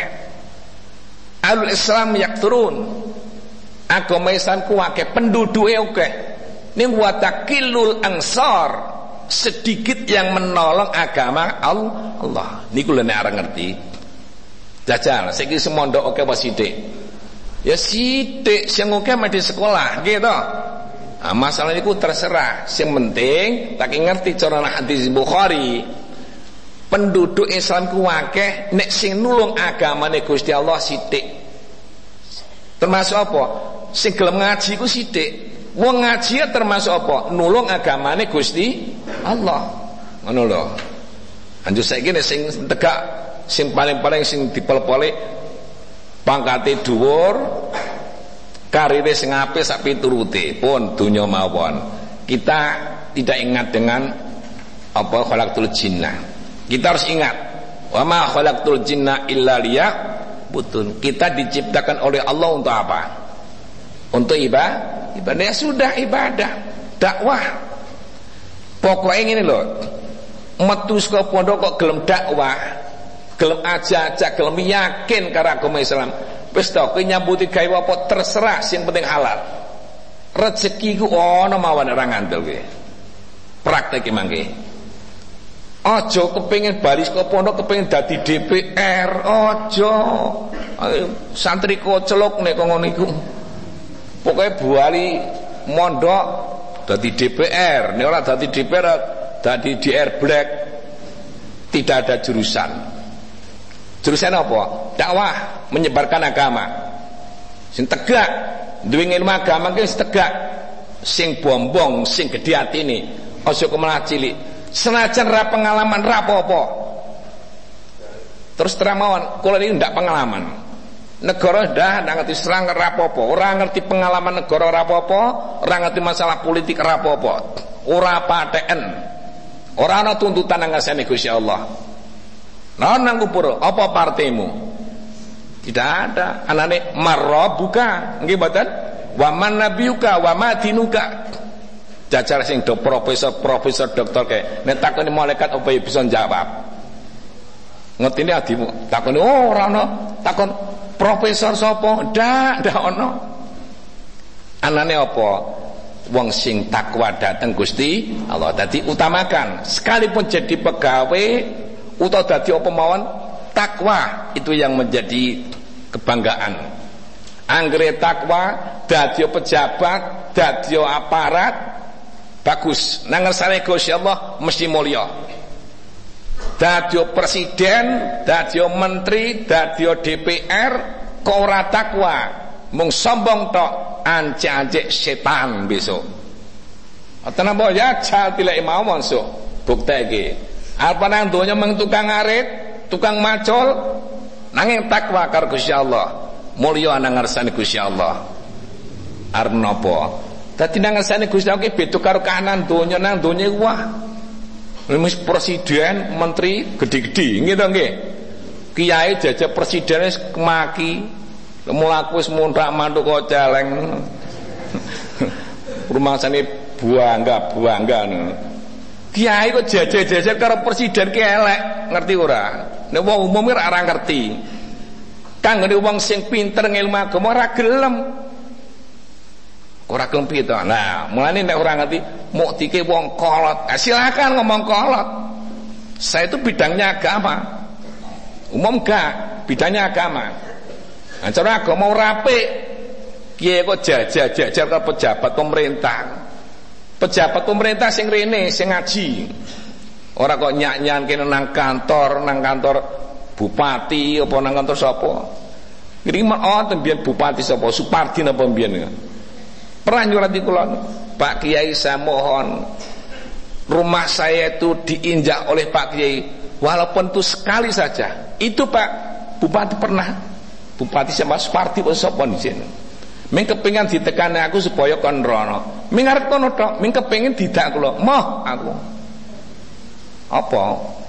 Alul Islam yak turun. Agama Islam ku akeh. Penduduke akeh. Ning watakilul ansar sedikit yang menolong agama Allah. Niku nek arep ngerti jajal. Saiki semondok oke okay, sithik? Ya sithik sing oke di sekolah gitu. Nah, masalah itu terserah. Yang penting tak ngerti cara hadis Bukhari. Penduduk Islam ku akeh nek sing nulung agamane Gusti Allah sithik. Termasuk apa? Sing gelem ngaji ku sithik. Wong ngaji ya termasuk apa? Nulung agamane Gusti Allah. Ngono lho. Anjur saiki nek sing tegak sing paling-paling sing dipel-pele pangkate dhuwur karire sing apik sak piturute pun donya mawon. Kita tidak ingat dengan apa khalaqtul jinnah kita harus ingat wa ma khalaqtul jinna illa liya butun kita diciptakan oleh Allah untuk apa? Untuk ibadah ibadah. Ya sudah ibadah. Dakwah. Pokoknya ini loh metu ke pondok kok gelem dakwah gelem aja-aja gelem yakin karo agama Islam. Wis to kowe nyambuti gawe apa terserah sing penting halal. Rezeki ku ana mawon ora ngandel kowe. Praktek mangke. Aja kepengin baris ke pondok kepengin dadi DPR aja. Santri kocelok nek ngono niku pokoke buali mondok dadi DPR nek ora dadi DPR dadi DR Black. Tidak ada jurusan jurusan apa? Dakwah menyebarkan agama. Sing tegak duwe ilmu agama ki tegak. Sing bombong sing gedhe atine aja ke mana cilik. Senajan ra pengalaman ra apa-apa. Terus terang kula ini ndak pengalaman. Negara dah ndak ngerti serang ra apa-apa. Ora ngerti pengalaman negara ra apa-apa ora ngerti masalah politik ra apa-apa. Ora paten ora ana tuntutan nang ngasane Gusti Allah nah nang apa partaimu tidak ada. Anane marrabuka nggih mboten? Wa man nabiyuka wa ma dinuka. Jajar sing do profesor profesor dokter kayak nek takoni malaikat apa ya bisa jawab ini adimu? Takoni oh ora ono. Takon profesor sapa? Ndak ndak ono. Anane apa? Wong sing takwa dateng Gusti Allah. Dadi utamakan. Sekalipun jadi pegawai utawa dadi apa mawon? Takwa. Itu yang menjadi kebanggaan. Anggere takwa dadi pejabat dadi aparat bagus. Nang ngersane Gusti Allah mesti mulya. Dadi presiden dadi menteri dadi DPR kok ora takwa? Mung sombong tok ancek-ancek setan besok. Atana mbok ya? Jal tilek mau monsuk bukteke apa nang donya mung tukang arit tukang macul nanging takwa karo Gusti Allah mulya nang ngersane Gusti Allah arep napa Dadi nang ngersane Gusti Allah ki beda karo kanan donya nang donya wah. Wis presiden, menteri gede-gede nggih to nggih. Kiai jajah presiden wis kemaki. Mulaku wis mundak mantuk kok celeng. Rumangsane buangga Kiai kok jajah-jajah karo presiden ki elek, ngerti ora? Nek wong umum ora ngerti. Kang ngene wong sing pinter ngilmu agama ora gelem Ora gelem piye? Nah, mulane nek ora ngerti mau dike wong kolot. Nah, silakan ngomong kolot. Saya itu bidangnya agama. Umum gak, bidangnya agama. Nah, cara agama rapi. Kiye kok jajar-jajar ke pejabat pemerintah. Pejabat pemerintah sing rene, sing ngaji. Ora kok nyak-nyak kene nang kantor, nang kantor bupati apa nang kantor sapa. Kiri oh tembian bupati sapa, Supardi napa mbiyen. Pernah nyurati kulon Pak Kiai saya mohon rumah saya itu diinjak oleh Pak Kiai walaupun itu sekali saja. Itu Pak Bupati pernah Bupati sama Suparti pun sopon di sini. Ming kepingin ditekan aku supaya kon rono. Ming arep kono tok, ming kepengin didak kula. Moh aku. Apa?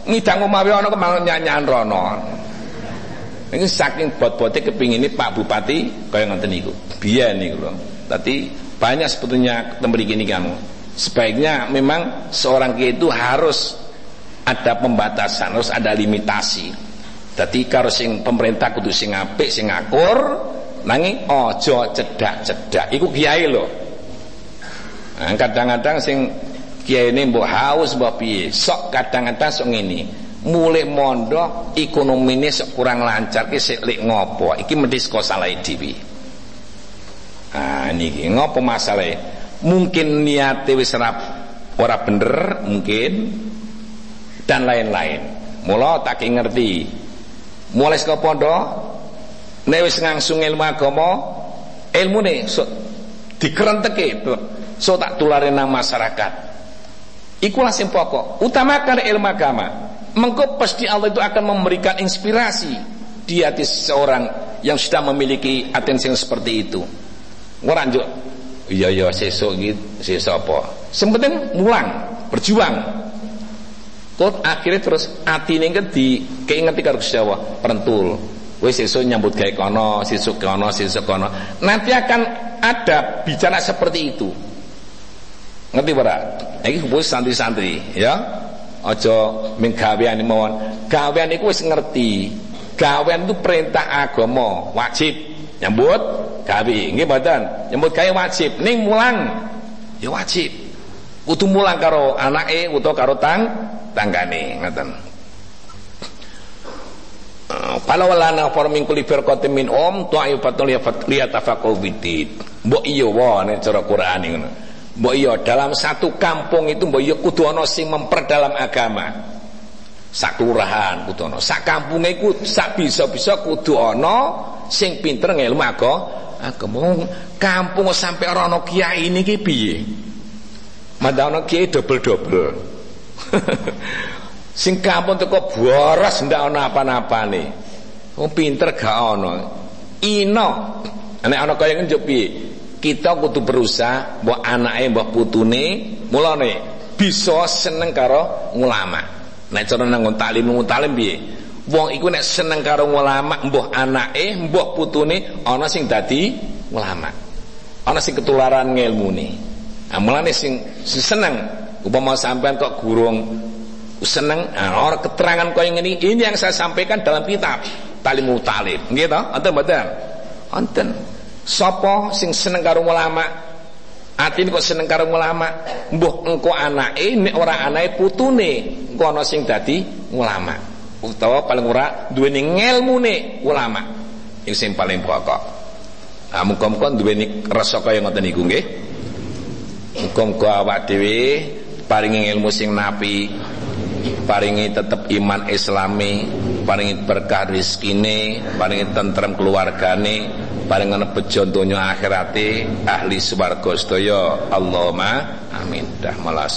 Ngidang omahe ana kemang nyanyian rono. Ini saking bot-bote kepingin ini Pak Bupati kaya ngoten niku. Biyen niku lho. Dadi banyak sebetulnya tempat gini kamu. Sebaiknya memang seorang kiai itu harus ada pembatasan, harus ada limitasi. Jadi kalau sing pemerintah kudu sing apik, sing akur, nanging ojo cedak-cedak. Iku kiai loh. Nah, kadang-kadang sing kiai ini mbok haus mbok piye. Sok kadang-kadang sok ngene. Mulai mondok ini sok kurang lancar ki sik ngopo. Iki mesti saka salah dhewe. Ah niki ngopo masalah Mungkin niate wis ora bener mungkin dan lain-lain. Mula tak ngerti. Mulai saka pondok nek wis ngangsung ilmu agama, ilmune so, dikerenteke so tak tulare nang masyarakat. Ikulah sing pokok. Utamakan ilmu agama. Mengko pasti Allah itu akan memberikan inspirasi di hati seseorang yang sudah memiliki atensi yang seperti itu. Ora njuk iya iya sesuk iki sesuk apa. Sing penting mulang, berjuang. Kok akhirnya terus atine kan di keingeti karo Gusti Allah, perentul. Wis sesuk nyambut gawe kono, sesuk kono, sesuk kono. Nanti akan ada bicara seperti itu. Ngerti ora? Iki wis santri-santri, ya. Aja ming gawean mawon. Gawean iku wis ngerti. Gawean itu perintah agama, wajib nyambut gawe nggih mboten nyambut gawe wajib ning mulang ya wajib kudu mulang karo anake utawa karo tang tanggane ngoten Kalau lana for min kulli firqatin min um ta'ifatun liyatafaqahu bidin. Mbok iya wae cara Quran ngono. Mbok iya dalam satu kampung itu mbok iya kudu ana sing memperdalam agama. Sak kelurahan kudu ana, sak kampunge iku sak bisa-bisa kudu ana sing pinter ngilmu agama kampung sampai orang ana kiai niki piye madana kiai dobel-dobel sing kampung teko boros ndak ana apa-apane wong pinter gak ana ino. Nek ana kaya njuk piye? Kita kudu berusaha mbok anake mbok putune. Mulane bisa seneng karo ulama nek cara nang taklim taklim piye? Wong iku nek seneng karo ulama, mbuh anake, mbuh putune ana sing dadi ulama. Ana sing ketularan ngilmune. Nah, mulane sing, sing seneng upama sampean kok gurung seneng nah, orang keterangan kaya ngene. Ini yang saya sampaikan dalam kitab Talimul Talib nggih to? Enten mboten enten sapa sing seneng karo ulama? Atine kok seneng karo ulama? Mbuh engko anake nek ora anake putune engko ana sing dadi ulama. Utawa paling ora duweni ngelmune ulama. Iku sing paling pokok. Ah muga-muga duweni rasa kaya ngoten niku nggih. Muga-muga awak dhewe paringi ilmu sing napi paringi tetap iman islami paringi berkah rizkini paringi tentrem keluargane paringi bejo donya akhirate ahli swarga sedaya Allahumma amin dah malah